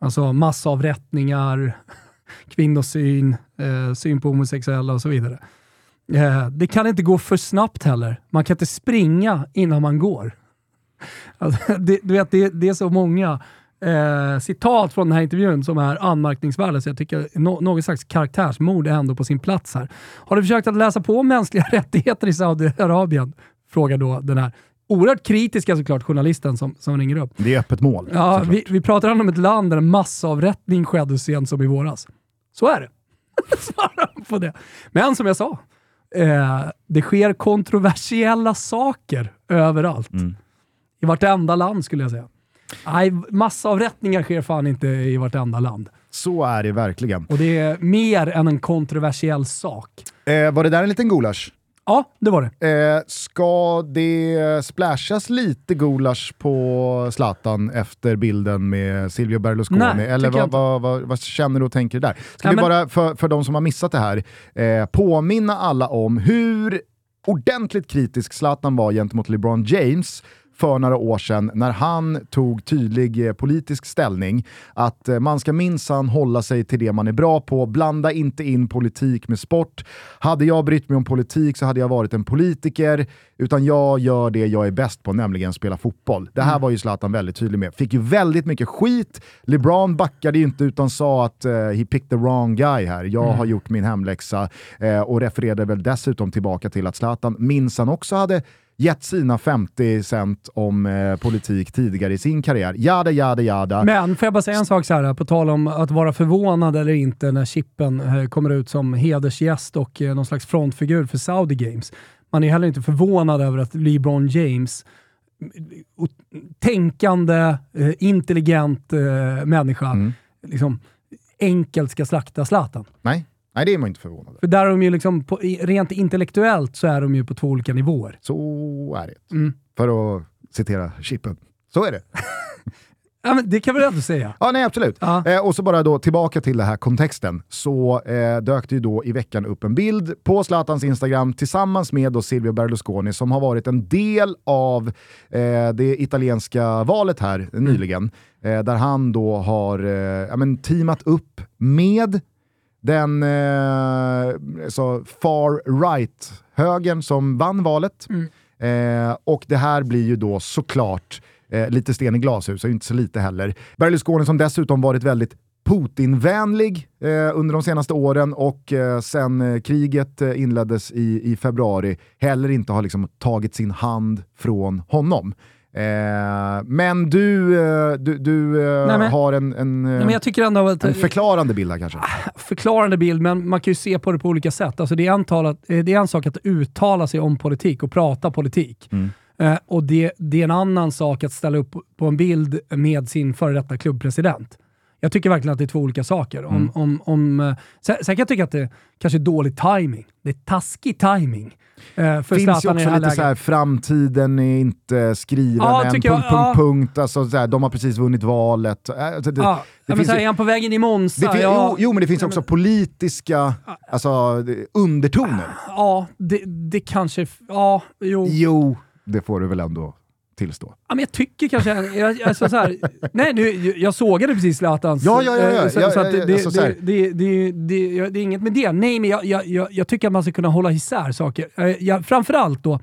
Alltså massavrättningar, [LAUGHS] kvinnosyn, eh, syn på homosexuella och så vidare. Eh, det kan inte gå för snabbt heller. Man kan inte springa innan man går. [LAUGHS] Alltså, det, du vet, det, det är så många eh, citat från den här intervjun som är anmärkningsvärda, så jag tycker no, något slags karaktärsmord är ändå på sin plats här. Har du försökt att läsa på mänskliga [LAUGHS] rättigheter i Saudiarabien? Frågar då den här oerhört kritiska såklart journalisten som, som ringer upp. Det är öppet mål. Ja, såklart. vi, vi pratar om ett land där en massavrättning skedde sent som i våras. Så är det. [LAUGHS] Svarar på det. Men som jag sa, eh, det sker kontroversiella saker överallt. Mm. I vartenda land skulle jag säga. Nej, massavrättningar sker fan inte i vartenda land. Så är det verkligen. Och det är mer än en kontroversiell sak. Eh, var det där en liten gulasch? Ja, det var det. Eh, ska det splashas lite gulasch på Zlatan efter bilden med Silvio Berlusconi? Nej, Eller vad, vad, vad, vad känner du och tänker där? Ska Nej, vi bara, för, för de som har missat det här, eh, påminna alla om hur ordentligt kritisk Zlatan var gentemot LeBron James för några år sedan när han tog tydlig eh, politisk ställning. Att eh, man ska minsann hålla sig till det man är bra på, blanda inte in politik med sport. Hade jag brytt mig om politik så hade jag varit en politiker, utan jag gör det jag är bäst på, nämligen spela fotboll. Det här var ju Zlatan väldigt tydlig med. Fick ju väldigt mycket skit. LeBron backade ju inte utan sa att eh, he picked the wrong guy här. Jag har gjort min hemläxa eh, och refererade väl dessutom tillbaka till att Zlatan minsann också hade gett sina 50 cent om eh, politik tidigare i sin karriär. Jada, jada, jada. Men får jag bara säga en sak så här, på tal om att vara förvånad eller inte när Chippen eh, kommer ut som hedersgäst och eh, någon slags frontfigur för Saudi Games. Man är heller inte förvånad över att LeBron James, o- tänkande, eh, intelligent eh, människa, Mm. liksom, enkelt ska slakta Zlatan. Nej. Nej, det är man inte förvånad över. För där är de ju liksom, på, rent intellektuellt så är de ju på två olika nivåer. Så är det. Mm. För att citera Chippen. Så är det. [LAUGHS] Ja, men det kan vi ändå säga? Ja, nej absolut. Ja. Eh, och så bara då tillbaka till den här kontexten, så eh, dök det ju då i veckan upp en bild på Zlatans Instagram tillsammans med då Silvio Berlusconi som har varit en del av eh, det italienska valet här nyligen, eh, där han då har eh, ja, men teamat upp med den eh, så far right-högern som vann valet. Eh, och det här blir ju då såklart eh, lite sten i glashus, och inte så lite heller. Berlusconi som dessutom varit väldigt Putin-vänlig eh, under de senaste åren och eh, sen eh, kriget eh, inleddes i, i februari heller inte har liksom tagit sin hand från honom. Eh, men du, eh, du, du eh, Nej, har en, en, eh, Nej, ändå att... en förklarande bild här kanske. förklarande bild, men man kan ju se på det på olika sätt. Alltså det, är en eh, det är en sak att uttala sig om politik och prata politik. Eh, och det, det är en annan sak att ställa upp på en bild med sin före detta klubbpresident. Jag tycker verkligen att det är två olika saker. Om, om, om, eh, sen, sen kan jag tycka att det kanske är dålig timing. Det är taskig timing. Eh, för finns ju också lite så här, läget. framtiden är inte skriven Ja, än, tycker jag, punkt, ja. punkt, punkt. Alltså, så här, de har precis vunnit valet. Äh, Alltså, det, Ja, det ja, men finns här, ju- är han på vägen i Monza? fin- ja, jo, jo, men det finns också politiska alltså, undertoner. ja det, det kanske... Ja, jo. Jo, det får du väl ändå tillstå. Ja, men jag tycker kanske... Jag, alltså så här, nej, nu, jag sågade precis Zlatans... Ja, ja, ja, ja. eh, Så, Ja, så ja, ja, det, alltså så det, det, det, det, det är inget med det. Nej, men jag, jag, jag, tycker att man ska kunna hålla isär saker. Eh, Jag, framförallt då,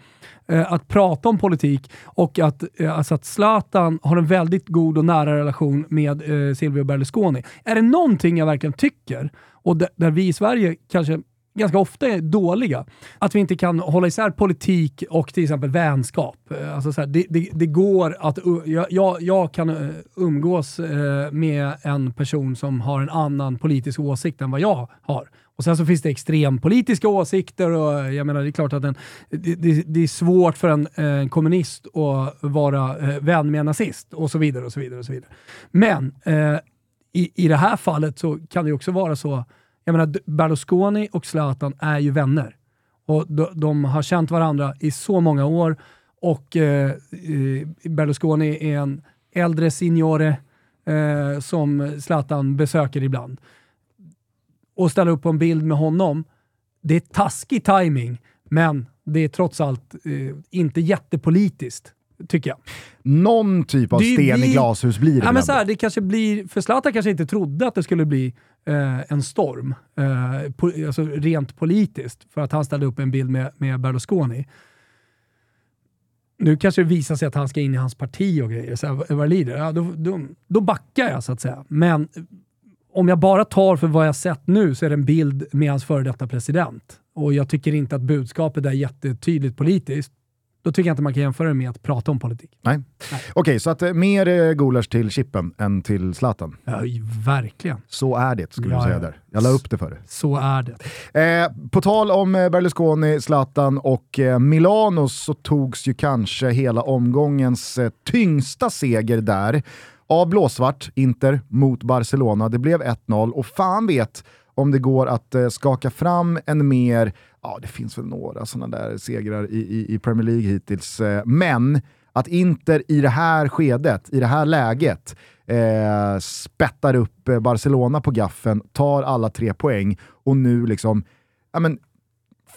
eh, att prata om politik och att, eh, alltså att Zlatan har en väldigt god och nära relation med eh, Silvio Berlusconi. Är det någonting jag verkligen tycker, och där, där vi i Sverige kanske ganska ofta är dåliga. Att vi inte kan hålla isär politik och till exempel vänskap. Eh, alltså så här, det, det, det, går att... Jag, jag, kan eh, umgås eh, med en person som har en annan politisk åsikt än vad jag har. Och sen så finns det extrempolitiska åsikter och jag menar det är klart att en, det, det, det, är svårt för en, en kommunist att vara vän med en nazist och så vidare. och så vidare och så vidare. Men eh, i, i det här fallet så kan det också vara så jag menar, Berlusconi och Zlatan är ju vänner. Och de, de har känt varandra i så många år och eh, eh, Berlusconi är en äldre signore eh, som Zlatan besöker ibland. Och ställa upp på en bild med honom, det är taskig timing men det är trots allt eh, inte jättepolitiskt tycker jag. Någon typ av det sten blir, i glashus blir det ja, men så här, det kanske blir, För Zlatan kanske inte trodde att det skulle bli eh, en storm, eh, po, alltså rent politiskt, för att han ställde upp en bild med, med Berlusconi. Nu kanske det visar sig att han ska in i hans parti och grejer, så här, vad lider. Ja, då, då, då backar jag så att säga. Men om jag bara tar för vad jag sett nu så är det en bild med hans före detta president. Och jag tycker inte att budskapet är jättetydligt politiskt. Då tycker jag inte man kan jämföra det med att prata om politik. Nej. Nej. Okej, okay, så att eh, mer eh, gulasch till Chippen än till Zlatan? Ja, verkligen. Så är det, skulle ja, du säga där. Jag la upp det för dig. Så är det. Eh, på tal om eh, Berlusconi, Zlatan och eh, Milano så togs ju kanske hela omgångens eh, tyngsta seger där av blåsvart, Inter, mot Barcelona. Det blev 1-0 och fan vet om det går att skaka fram en mer ja det finns väl några sådana där segrar i, i, i Premier League hittills. Eh, men att Inter i det här skedet, i det här läget, eh, spettar upp eh, Barcelona på gaffen, tar alla tre poäng och nu liksom, ja men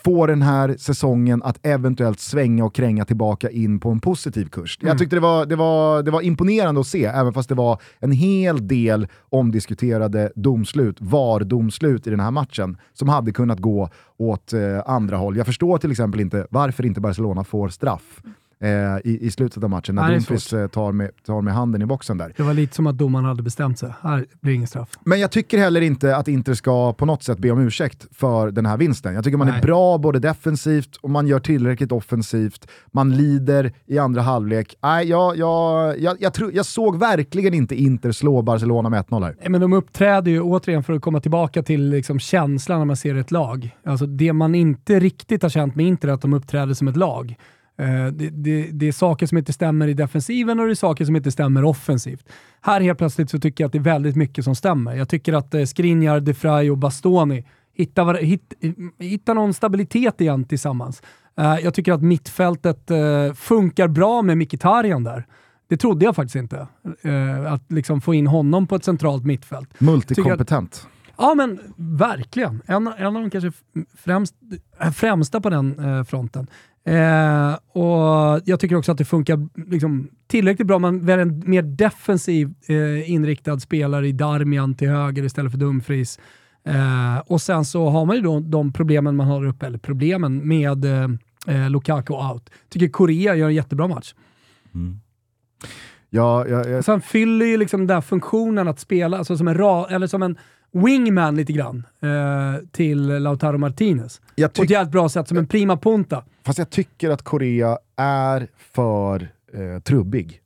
få den här säsongen att eventuellt svänga och kränga tillbaka in på en positiv kurs. Mm. Jag tyckte det var, det, var, det var imponerande att se, även fast det var en hel del omdiskuterade domslut, VAR-domslut i den här matchen, som hade kunnat gå åt eh, andra håll. Jag förstår till exempel inte varför inte Barcelona får straff eh, i, i slutet av matchen när Dumfries eh, tar, med, tar med handen i boxen där. Det var lite som att domaren hade bestämt sig. Här blir ingen straff. Men jag tycker heller inte att Inter ska på något sätt be om ursäkt för den här vinsten. Jag tycker man Nej. är bra både defensivt och man gör tillräckligt offensivt. Man lider i andra halvlek. Nej, jag, jag, jag, jag, tro, jag såg verkligen inte Inter slå Barcelona med 1-0 här. Men de uppträder ju återigen för att komma tillbaka till liksom känslan när man ser ett lag. Alltså det man inte riktigt har känt med Inter är att de uppträder som ett lag. Eh, det, det, det, är saker som inte stämmer i defensiven och det är saker som inte stämmer offensivt. Här helt plötsligt så tycker jag att det är väldigt mycket som stämmer. Jag tycker att eh, Skriniar, De Frey och Bastoni hittar, hitt, hittar någon stabilitet igen tillsammans. Eh, jag tycker att mittfältet funkar bra med Mkhitaryan där. Det trodde jag faktiskt inte. Att liksom få in honom på ett centralt mittfält. Multikompetent. Ja men verkligen. En, en av de kanske främst, främsta på den fronten. Eh, och Jag tycker också att det funkar liksom, tillräckligt bra. Man väljer en mer defensiv eh, inriktad spelare i Darmian till höger istället för Dumfries. Eh, och sen så har man ju då de problemen man har uppe, eller problemen med eh, eh Lukaku out. Tycker Korea gör en jättebra match. Mm. Ja, ja, ja. Sen fyller ju liksom den där funktionen att spela, alltså som en, ra, eller som en wingman lite grann eh, till Lautaro Martinez. På ett jävligt bra sätt, som en prima punta. Fast jag tycker att Korea är för eh, trubbig.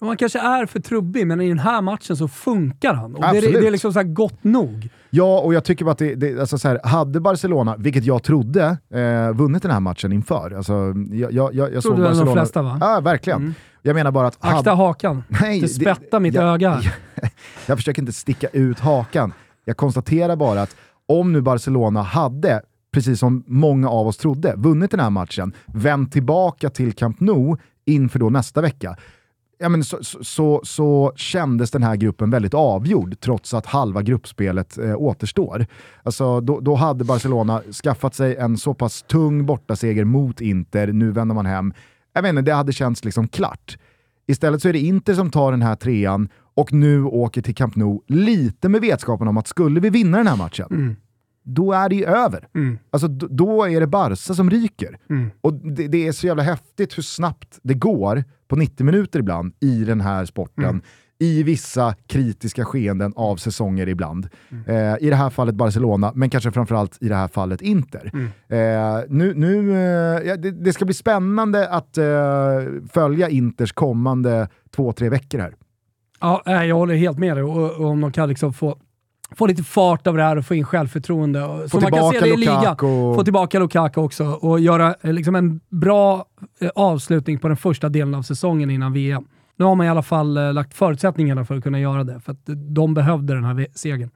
Man kanske är för trubbig, men i den här matchen så funkar han. Och det, det, är liksom så gott nog. Ja, och jag tycker bara att det, det alltså så här, hade Barcelona, vilket jag trodde, eh, vunnit den här matchen inför. Alltså, jag, jag, jag, jag såg Barcelona... de flesta va? Ja, verkligen. Mm. Jag menar bara att... Akta hade... hakan. Nej, det spettar mitt jag, öga. Jag, [LAUGHS] jag försöker inte sticka ut hakan. Jag konstaterar bara att om nu Barcelona hade, precis som många av oss trodde, vunnit den här matchen, vänt tillbaka till Camp Nou inför då nästa vecka, ja, men så, så, så, kändes den här gruppen väldigt avgjord, trots att halva gruppspelet eh, återstår. Alltså, då, då, hade Barcelona skaffat sig en så pass tung bortaseger mot Inter, nu vänder man hem. Jag vet inte, det hade känts liksom klart. Istället så är det Inter som tar den här trean och nu åker till Camp Nou lite med vetskapen om att skulle vi vinna den här matchen, mm då är det ju över. Mm. Alltså, då är det Barca som ryker. Mm. Och det, det, är så jävla häftigt hur snabbt det går på 90 minuter ibland i den här sporten. Mm. i vissa kritiska skeenden av säsonger ibland. Mm. Eh, I det här fallet Barcelona, men kanske framförallt i det här fallet Inter. Mm. Eh, nu, nu, eh, det, det, ska bli spännande att eh, följa Inters kommande två, tre veckor här. Ja, jag håller helt med dig. Och, om de kan liksom få få lite fart av det här och få in självförtroende. Få så man kan se det i ligan. Få tillbaka Lukaku också och göra eh, liksom en bra eh, avslutning på den första delen av säsongen innan VM. Nu har man i alla fall eh, lagt förutsättningarna för att kunna göra det, för att de behövde den här segern.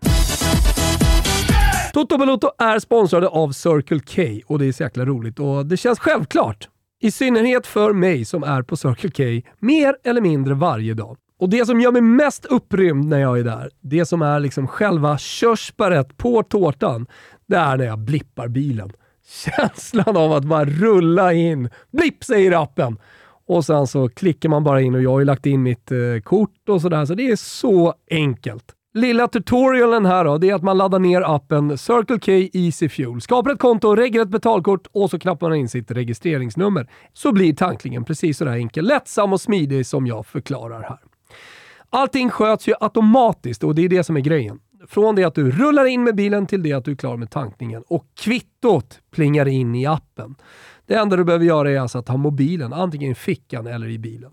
Toto Balotto är sponsrade av Circle K och det är så jäkla roligt och det känns självklart. I synnerhet för mig som är på Circle K mer eller mindre varje dag. Och det som gör mig mest upprymd när jag är där, det som är liksom själva körsbäret på tårtan, det är när jag blippar bilen. [LAUGHS] Känslan av att bara rulla in. Blipp säger appen! Och sen så klickar man bara in och jag har ju lagt in mitt eh, kort och sådär, så det är så enkelt. Lilla tutorialen här då, det är att man laddar ner appen Circle K Easy Fuel, skapar ett konto, reggar ett betalkort och så knappar man in sitt registreringsnummer. Så blir tanklingen precis sådär enkel, lättsam och smidig som jag förklarar här. Allting sköts ju automatiskt och det är det som är grejen. Från det att du rullar in med bilen till det att du är klar med tankningen och kvittot plingar in i appen. Det enda du behöver göra är alltså att ha mobilen antingen i fickan eller i bilen.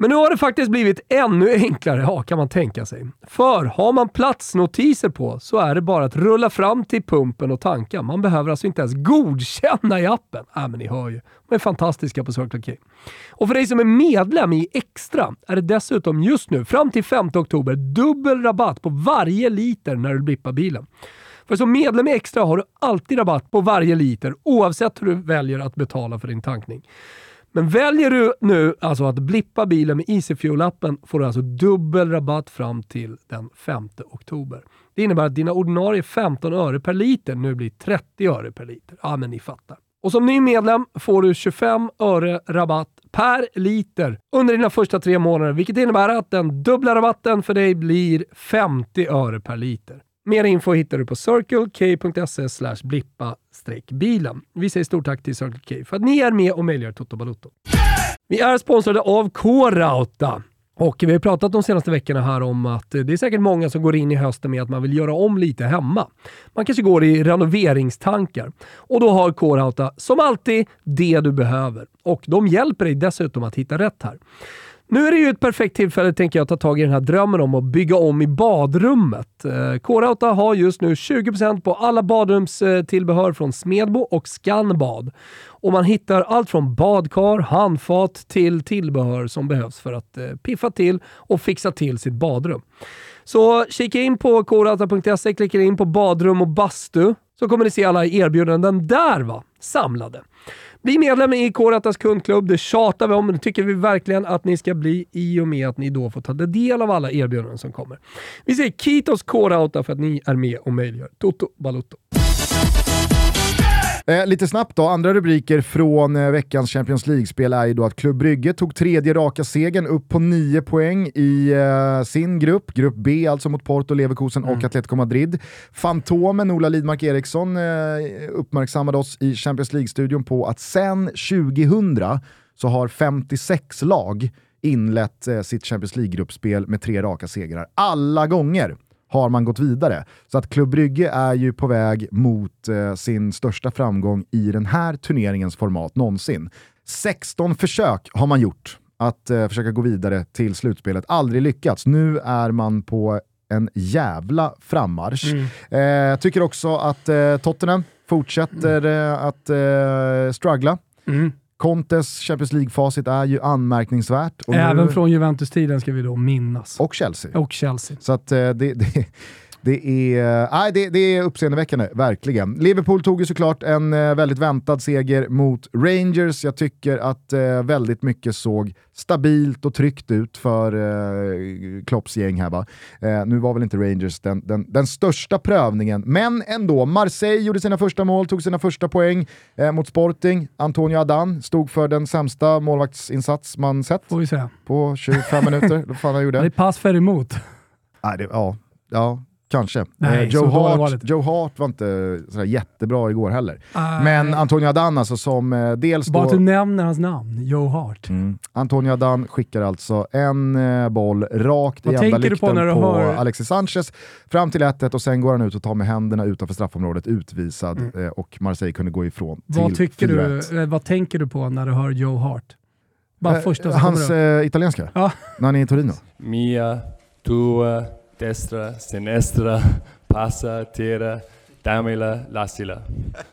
Men nu har det faktiskt blivit ännu enklare, ja, kan man tänka sig. För har man platsnotiser på så är det bara att rulla fram till pumpen och tanka. Man behöver alltså inte ens godkänna i appen. Äh, men ni hör ju. De är fantastiska på Circle K. Och för dig som är medlem i Extra är det dessutom just nu, fram till 5 oktober, dubbel rabatt på varje liter när du blippar bilen. För som medlem i Extra har du alltid rabatt på varje liter oavsett hur du väljer att betala för din tankning. Men väljer du nu alltså att blippa bilen med EasyFuel-appen får du alltså dubbel rabatt fram till den 5 oktober. Det innebär att dina ordinarie 15 öre per liter nu blir 30 öre per liter. Ja, men ni fattar. Och som ny medlem får du 25 öre rabatt per liter under dina första tre månader, vilket innebär att den dubbla rabatten för dig blir 50 öre per liter. Mer info hittar du på circlek.se blippa bilen. Vi säger stort tack till Circle K för att ni är med och möjliggör Toto Balotto. Vi är sponsrade av K-Rauta. Och vi har pratat de senaste veckorna här om att det är säkert många som går in i hösten med att man vill göra om lite hemma. Man kanske går i renoveringstankar. Och då har K-Rauta som alltid det du behöver. Och de hjälper dig dessutom att hitta rätt här. Nu är det ju ett perfekt tillfälle, tänker jag, att ta tag i den här drömmen om att bygga om i badrummet. Eh, K-Rauta har just nu 20% på alla badrumstillbehör eh, från Smedbo och Scanbad. Och man hittar allt från badkar, handfat till tillbehör som behövs för att eh, piffa till och fixa till sitt badrum. Så kika in på krauta.se, klicka in på badrum och bastu, så kommer ni se alla erbjudanden där va, samlade. Bli medlem i K-Ratas kundklubb. Det tjatar vi om, men det tycker vi verkligen att ni ska bli i och med att ni då får ta del av alla erbjudanden som kommer. Vi säger Kitos K-Rauta för att ni är med och möjliggör Toto Balutto. Eh, lite snabbt då, andra rubriker från eh, veckans Champions League-spel är ju då att Club Brygge tog tredje raka segern upp på nio poäng i eh, sin grupp, grupp B alltså mot Porto, Leverkusen mm. och Atletico Madrid. Fantomen Ola Lidmark Eriksson eh, uppmärksammade oss i Champions League-studion på att sen 2000 så har 56 lag inlett eh, sitt Champions League-gruppspel med tre raka segrar. Alla gånger har man gått vidare. Så att Club Brygge är ju på väg mot eh, sin största framgång i den här turneringens format någonsin. 16 försök har man gjort att eh, försöka gå vidare till slutspelet. Aldrig lyckats. Nu är man på en jävla frammarsch. Mm. Eh, tycker också att eh, Tottenham fortsätter mm. att eh, struggla. Mm. Contes Champions League-facit är ju anmärkningsvärt. Även nu... från Juventus-tiden ska vi då minnas. Och Chelsea. Och Chelsea. Så att, eh, det, det, det är, nej, det, det är uppseendeväckande, verkligen. Liverpool tog ju såklart en eh, väldigt väntad seger mot Rangers. Jag tycker att eh, väldigt mycket såg stabilt och tryggt ut för eh, Klopps gäng här. Va? Eh, nu var väl inte Rangers den, den, den, största prövningen, men ändå. Marseille gjorde sina första mål, tog sina första poäng eh, mot Sporting. Antonio Adan stod för den sämsta målvaktsinsats man sett på 25 minuter. Fan han gjorde. Det är pass för emot. Nej, det, ja, ja, kanske. Nej, Eh, Joe, Hart. Joe Hart var inte sådär jättebra igår heller. Nej. Men Antonio Adan alltså som eh, dels Bara då... att du nämner hans namn, Joe Hart. Mm. Antonio Adan skickar alltså en eh, boll rakt Vad i enda tänker du på lykten när du på hör- Alexis Sanchez fram till 1 och sen går han ut och tar med händerna utanför straffområdet utvisad Mm. eh, och Marseille kunde gå ifrån Vad, till tycker 4-1. du, vad tänker du på när du hör Joe Hart? Bara första Hans eh, italienska, Ja. när han är i Torino. Mia, tua, destra, sinistra, passa, tira, damila, lasila.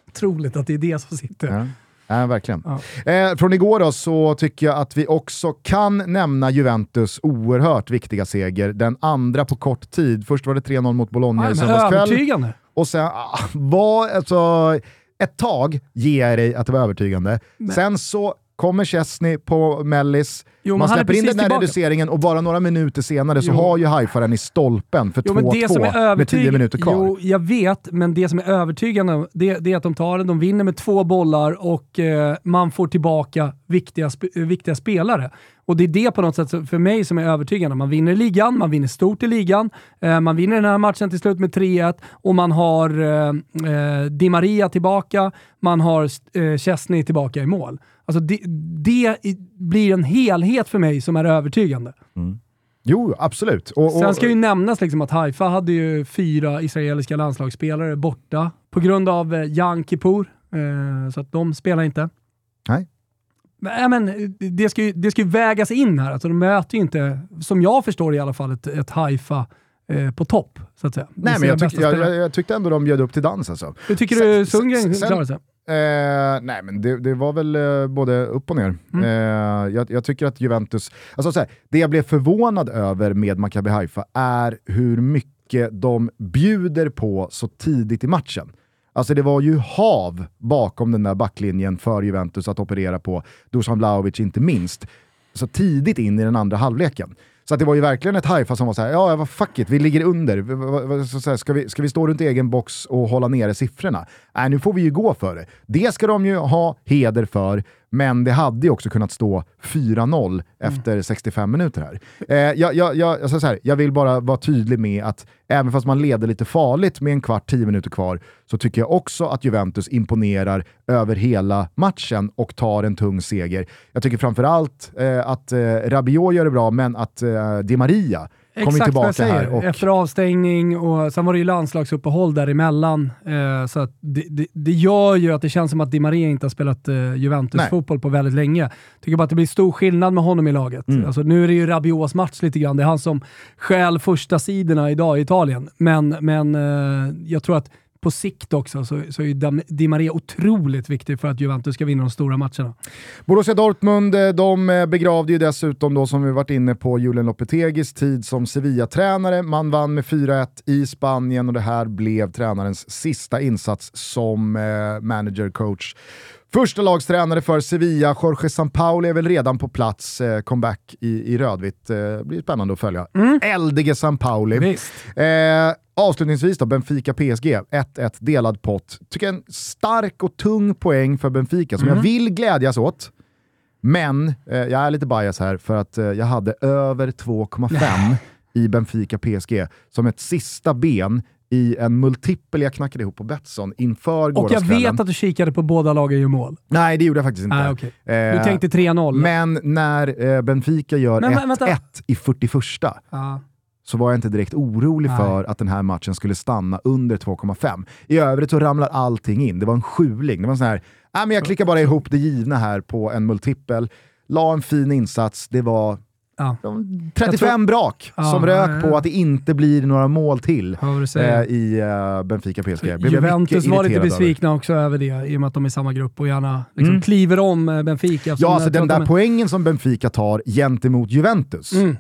Otroligt att det är det som sitter. Ja. Ja, verkligen. Ja. Eh, från igår då så tycker jag att vi också kan nämna Juventus oerhört viktiga seger. Den andra på kort tid. Först var det 3-0 mot Bologna Nej, i men söndagskväll. övertygande. Och sen, ah, var, alltså, ett tag ger jag dig att det var övertygande. Sen så kommer Chesney på mellis, Jo, man släpper in den där tillbaka. reduceringen och bara några minuter senare så Jo. har ju Haifa den i stolpen för Jo, men det som är 2-2 med 10 övertyg- minuter kvar. Jo, jag vet, men det som är övertygande det, det är att de tar den, de vinner med två bollar och eh, man får tillbaka viktiga, sp- viktiga spelare. Och det är det på något sätt för mig som är övertygande. Man vinner ligan, man vinner stort i ligan, eh, man vinner den här matchen till slut med 3-1 och man har eh, eh, Di Maria tillbaka, man har eh, Chesney tillbaka i mål. Alltså det, det blir en helhet för mig som är övertygande. Jo, absolut. Och, och, Sen ska ju nämnas liksom att Haifa hade ju fyra israeliska landslagsspelare borta på grund av eh, Jan Kippur, eh, så att de spelar inte. Nej. Men, äh, men, eh, det, ska ju, det ska ju vägas in här. Alltså, de möter ju inte, som jag förstår det i alla fall, ett, ett Haifa eh, på topp. Så att säga. Nej, men jag, tyck, jag, jag, jag tyckte ändå de bjöd upp till dans alltså. Hur tycker sen- du Sundgren klarade sig? Eh, nej men det, det var väl eh, både upp och ner. Mm. Eh, jag, jag tycker att Juventus, alltså så här, det jag blev förvånad över med Maccabi Haifa är hur mycket de bjuder på så tidigt i matchen. Alltså det var ju hav bakom den där backlinjen för Juventus att operera på, Dusan Vlahovic inte minst, så tidigt in i den andra halvleken. Så att det var ju verkligen ett Haifa som var såhär, ja vad fuck it, vi ligger under. Så här, ska, vi, ska vi stå runt egen box och hålla nere siffrorna? Nej, nu får vi ju gå för det. Det ska de ju ha heder för, men det hade ju också kunnat stå 4-0 efter 65 minuter här. Eh, jag, jag, jag, jag, så här, jag vill bara vara tydlig med att även fast man leder lite farligt med en kvart, 10 minuter kvar, så tycker jag också att Juventus imponerar över hela matchen och tar en tung seger. Jag tycker framförallt eh, att eh, Rabiot gör det bra, men att eh, Di Maria kommer Exakt vad tillbaka jag säger. här. Och, Efter avstängning och sen var det ju landslagsuppehåll däremellan. Eh, så det, det, det gör ju att det känns som att Di Maria inte har spelat eh, Juventus-fotboll på väldigt länge. Tycker bara att det blir stor skillnad med honom i laget. Mm. Alltså, nu är det ju Rabiots match lite grann. Det är han som stjäl första sidorna idag i Italien. Men, men eh, jag tror att på sikt också så, så är ju Di Maria otroligt viktig för att Juventus ska vinna de stora matcherna. Borussia Dortmund, eh, de eh, begravde ju dessutom då som vi varit inne på Julen Lopetegis tid som Sevilla-tränare. Man vann med 4-1 i Spanien och det här blev tränarens sista insats som eh, manager-coach. Första lagstränare för Sevilla, Jorge Sampaoli är väl redan på plats, eh, comeback i, i rödvitt. Eh, blir spännande att följa. Eldige Sampaoli. Eh, avslutningsvis då, Benfica-PSG, 1-1 delad pott. Tycker en stark och tung poäng för Benfica som jag vill glädjas åt. Men eh, jag är lite bias här för att eh, jag hade över 2,5 i Benfica-PSG som ett sista ben i en multipel jag knackade ihop på Betsson inför Och jag vet att du kikade på båda lagen gör mål. Nej, det gjorde jag faktiskt inte. Okej. Du Eh, tänkte 3-0. Men när eh, Benfica gör Men, men, vänta. 1-1 i 41 Ja. så var jag inte direkt orolig Nej. för att den här matchen skulle stanna under 2,5. I övrigt så ramlar allting in. Det var en sjuling. Det var en sån här, äh, men jag klickar bara ihop det givna här på en multipel. La en fin insats. Det var Ja. de 35 brak Ja, som rök ja, ja. på att det inte blir några mål till eh, i uh, Benfica PSG. Juventus var lite irriterad över. besvikna också över det, i och med att de är i samma grupp och gärna liksom Mm. kliver om eh, Benfica. Ja, alltså den där de poängen som Benfica tar gentemot Juventus Mm,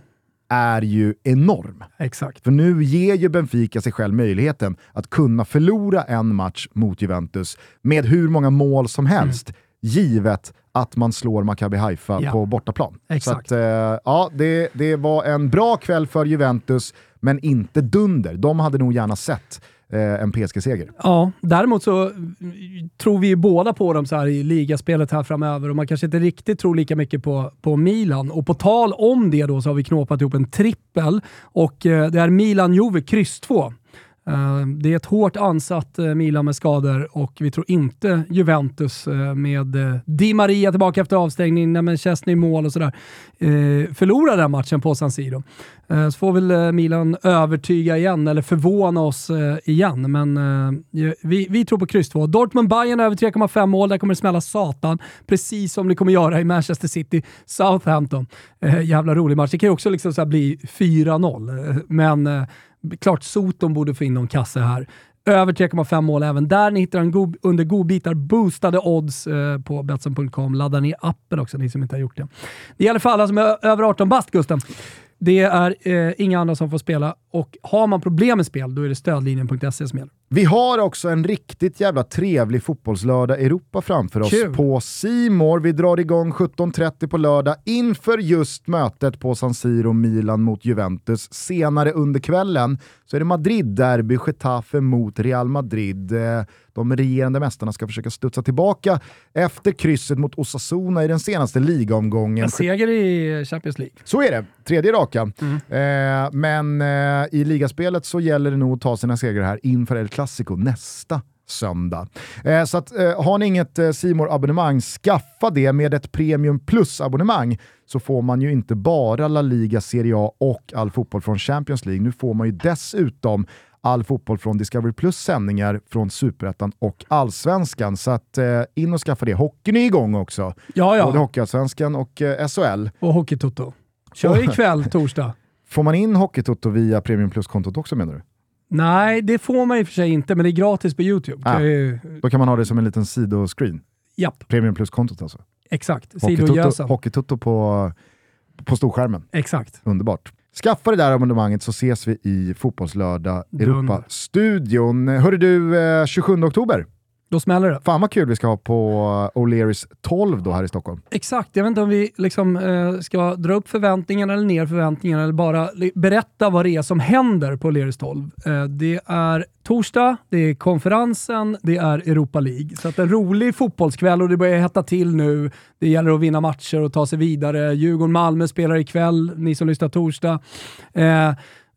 är ju enorm. exakt. För nu ger ju Benfica sig själv möjligheten att kunna förlora en match mot Juventus med hur många mål som helst, givet att man slår Maccabi Haifa Ja. på bortaplan. Exakt. Så att, eh, ja, det, det var en bra kväll för Juventus, men inte dunder. De hade nog gärna sett eh, en PSG-seger. Ja, däremot så mm, tror vi ju båda på dem så här i ligaspelet här framöver och man kanske inte riktigt tror lika mycket på, på Milan. Och på tal om det då så har vi knåpat ihop en trippel och eh, det är Milan-Juve kryss 2. Eh, det är ett hårt ansatt eh, Milan med skador och vi tror inte Juventus eh, med Di Maria tillbaka efter avstängning, när med Chesney i mål och sådär, förlorar den matchen på San Siro. Så får väl Milan övertyga igen, eller förvåna oss igen. Men vi, vi tror på kryss 2. Dortmund-Bayern över 3,5 mål, där kommer det smälla satan. Precis som det kommer göra i Manchester City, Southampton. Jävla rolig match. Det kan ju också liksom så här bli 4-0, men klart Soton borde få in någon kasse här. Över 3,5 mål även där. Ni hittar en god, under godbitar boostade odds eh, på Betsson.com. Ladda ner appen också, ni som inte har gjort det. Det gäller för alla som är över 18 bast, Gusten. Det är eh, inga andra som får spela och har man problem med spel, då är det stödlinjen.se som gäller. Vi har också en riktigt jävla trevlig fotbollslördag Europa framför oss Kul. på Simor. Vi drar igång 17.30 på lördag inför just mötet på San Siro, Milan mot Juventus. Senare under kvällen så är det Madrid-derby, Getafe mot Real Madrid. Eh, De regerande mästarna ska försöka studsa tillbaka efter krysset mot Osasuna i den senaste ligaomgången. En seger i Champions League. Så är det, tredje raka. Eh, men eh, i ligaspelet så gäller det nog att ta sina segrar här inför El Clasico nästa söndag. Eh, så att, eh, har ni inget eh, simor abonnemang skaffa det med ett Premium Plus-abonnemang så får man ju inte bara La Liga, Serie A och all fotboll från Champions League. Nu får man ju dessutom all fotboll från Discovery Plus sändningar från Superettan och Allsvenskan. Så att, eh, in och skaffa det. Hockeyn är igång också. Ja, Både ja. Hockeyallsvenskan och eh, SHL. Och Hockeytoto. Kör ikväll, torsdag. [LAUGHS] Får man in Hockeytoto via Premium Plus-kontot också menar du? Nej, det får man i och för sig inte, men det är gratis på YouTube. Ah. Ju- Då kan man ha det som en liten sidoscreen. Japp, Premium Plus-kontot alltså. exakt. Sidogösen. Hockeytoto på, på storskärmen. Exakt. Underbart. Skaffa det där abonnemanget så ses vi i Fotbollslördag. Europa-studion. Hörru du, eh, 27 oktober. Då smäller det. Fan vad kul vi ska ha på eh, O'Learys 12 då här i Stockholm. Exakt, jag vet inte om vi liksom, eh, ska dra upp förväntningarna eller ner förväntningarna eller bara berätta vad det är som händer på Leris 12. Eh, det är torsdag, det är konferensen, det är Europa League. Så att en rolig fotbollskväll och det börjar hetta till nu. Det gäller att vinna matcher och ta sig vidare. Djurgården-Malmö spelar ikväll, ni som lyssnar torsdag. Eh,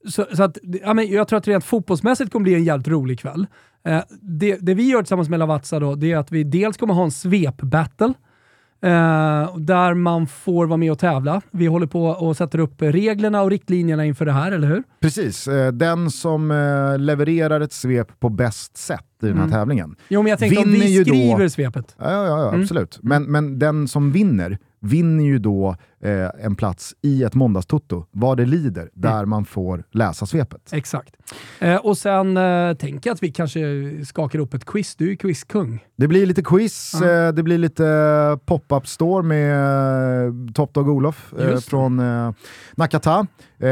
så, så att, ja, men jag tror att rent fotbollsmässigt kommer bli en jävligt rolig kväll. Eh, det, det vi gör tillsammans med Lavazza då, det är att vi dels kommer ha en svep-battle. Eh, där man får vara med och tävla. Vi håller på och sätter upp reglerna och riktlinjerna inför det här, eller hur? Precis, eh, den som eh, levererar ett svep på bäst sätt i den här Mm. tävlingen. Jo, men jag tänkte om vi ju då- skriver svepet. Ja, ja, ja Mm. absolut. Men, men den som vinner, vinner ju då eh, en plats i ett måndagstoto, vad det lider, där Mm. man får läsa svepet. Exakt. Eh, och sen eh, tänker jag att vi kanske skakar upp ett quiz. Du är ju quizkung. Det blir lite quiz, Ja. eh, det blir lite pop-up store med eh, Top Dog Olof eh, från eh, Nakata. Eh,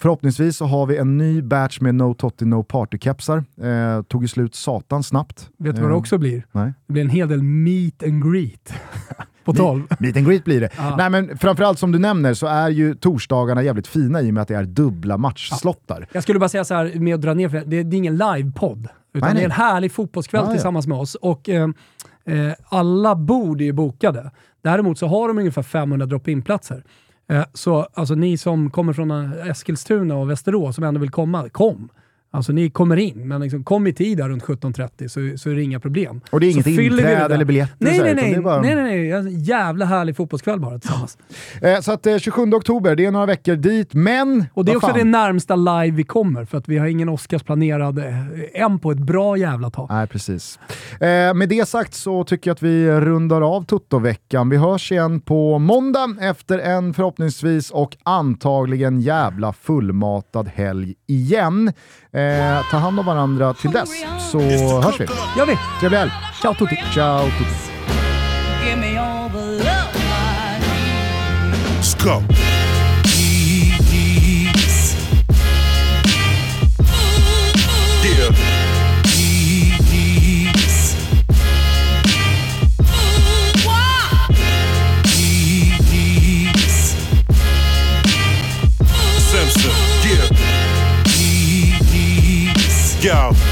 förhoppningsvis så har vi en ny batch med No Totti No Party-kepsar. Eh, tog ju slut satan snabbt. Vet du vad det Eh, också blir? Nej. Det blir en hel del meet and greet. [LAUGHS] på 12. [LAUGHS] Meet and greet blir det. Ja. Nej men framförallt som du nämner så är ju torsdagarna jävligt fina i och med att det är dubbla matchslottar. Jag skulle bara säga så här med att dra ner för det. Det, det är ingen livepodd. Utan Nej, det är nej. en härlig fotbollskväll Ja, ja. tillsammans med oss. Och eh, eh, alla bord är ju bokade. Däremot så har de ungefär 500 drop-in-platser. Eh, så alltså ni som kommer från eh, Eskilstuna och Västerås som ändå vill komma, kom. Alltså ni kommer in, men liksom, kom i tid där runt 17.30 så, så är det inga problem. Och det är inget inträde eller biljetter Nej, nej, nej. bara- nej, nej, nej. En jävla härlig fotbollskväll bara tillsammans. [LAUGHS] Eh, så att eh, 27 oktober, det är några veckor dit, men... Och det är också fan. det närmsta live vi kommer, för att vi har ingen Oscars planerad eh, än på ett bra jävla tag. Nej, precis. Eh, med det sagt så tycker jag att vi rundar av Toto-veckan. Vi hörs igen på måndag efter en förhoppningsvis och antagligen jävla fullmatad helg igen. Eh, ta hand om varandra till dess så hörs vi. Gör vi! Trevlig helg! Ciao tutti! Ciao! Tutti. Give me all the love I need. Let's go. Yo.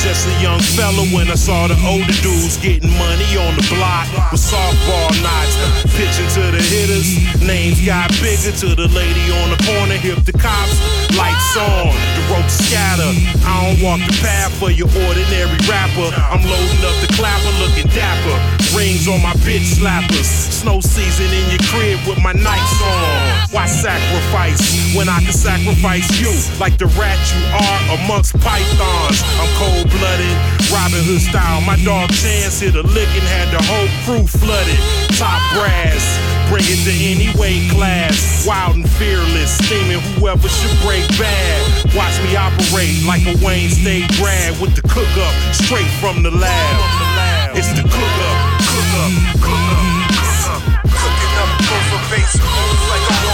Just a young fella when I saw the older dudes getting money on the block with softball knots. Pitching to the hitters, names got bigger to the lady on the corner, hip the cops. Lights on, the ropes scatter. I don't walk the path for your ordinary rapper. I'm loading up the clapper, looking dapper. Rings on my bitch slappers. Snow season in your crib with my nights on. Why sacrifice when I can sacrifice you like the rat you are amongst pythons? I'm cold blooded, Robin Hood style. My dog Chance hit a lick and had the whole crew flooded. Top brass, bring it to any weight class. Wild and fearless, steaming whoever should break bad. Watch me operate like a Wayne State grad with the cook up straight from the lab. It's the cook up, cook up, cook up, cook up. Cooking up over base moves like I'm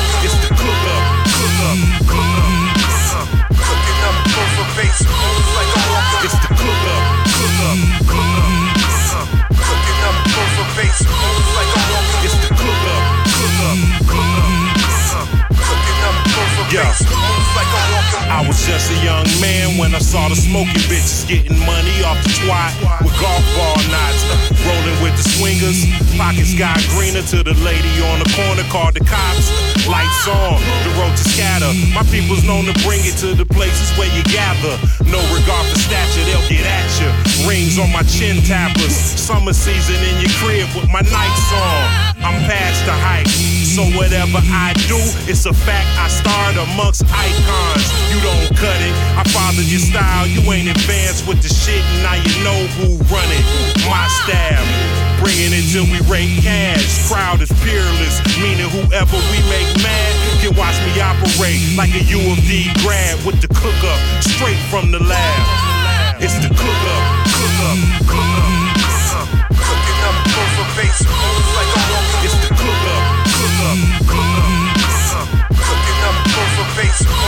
I was just a young man when I saw the smoking bitches getting money off the twat with golf ball knots. Rolling with the swingers, pockets got greener to the lady on the corner called the cops. Lights on, the road to scatter. My people's known to bring it to the places where you gather. No regard for stature, they'll get at you. Rings on my chin tappers. Summer season in your crib with my nights on. I'm past the hype. So whatever I do, it's a fact I start amongst icons. You don't cut it. I follow your style. You ain't advanced with the shit, and now you know who run it. My staff. Bringing it till we rake cash. Crowd is peerless, meaning whoever we make mad can watch me operate like a U of D with the cook up straight from the lab. It's the cook up, cook up, cook up, cook up. Cooking up, for base like I'm face.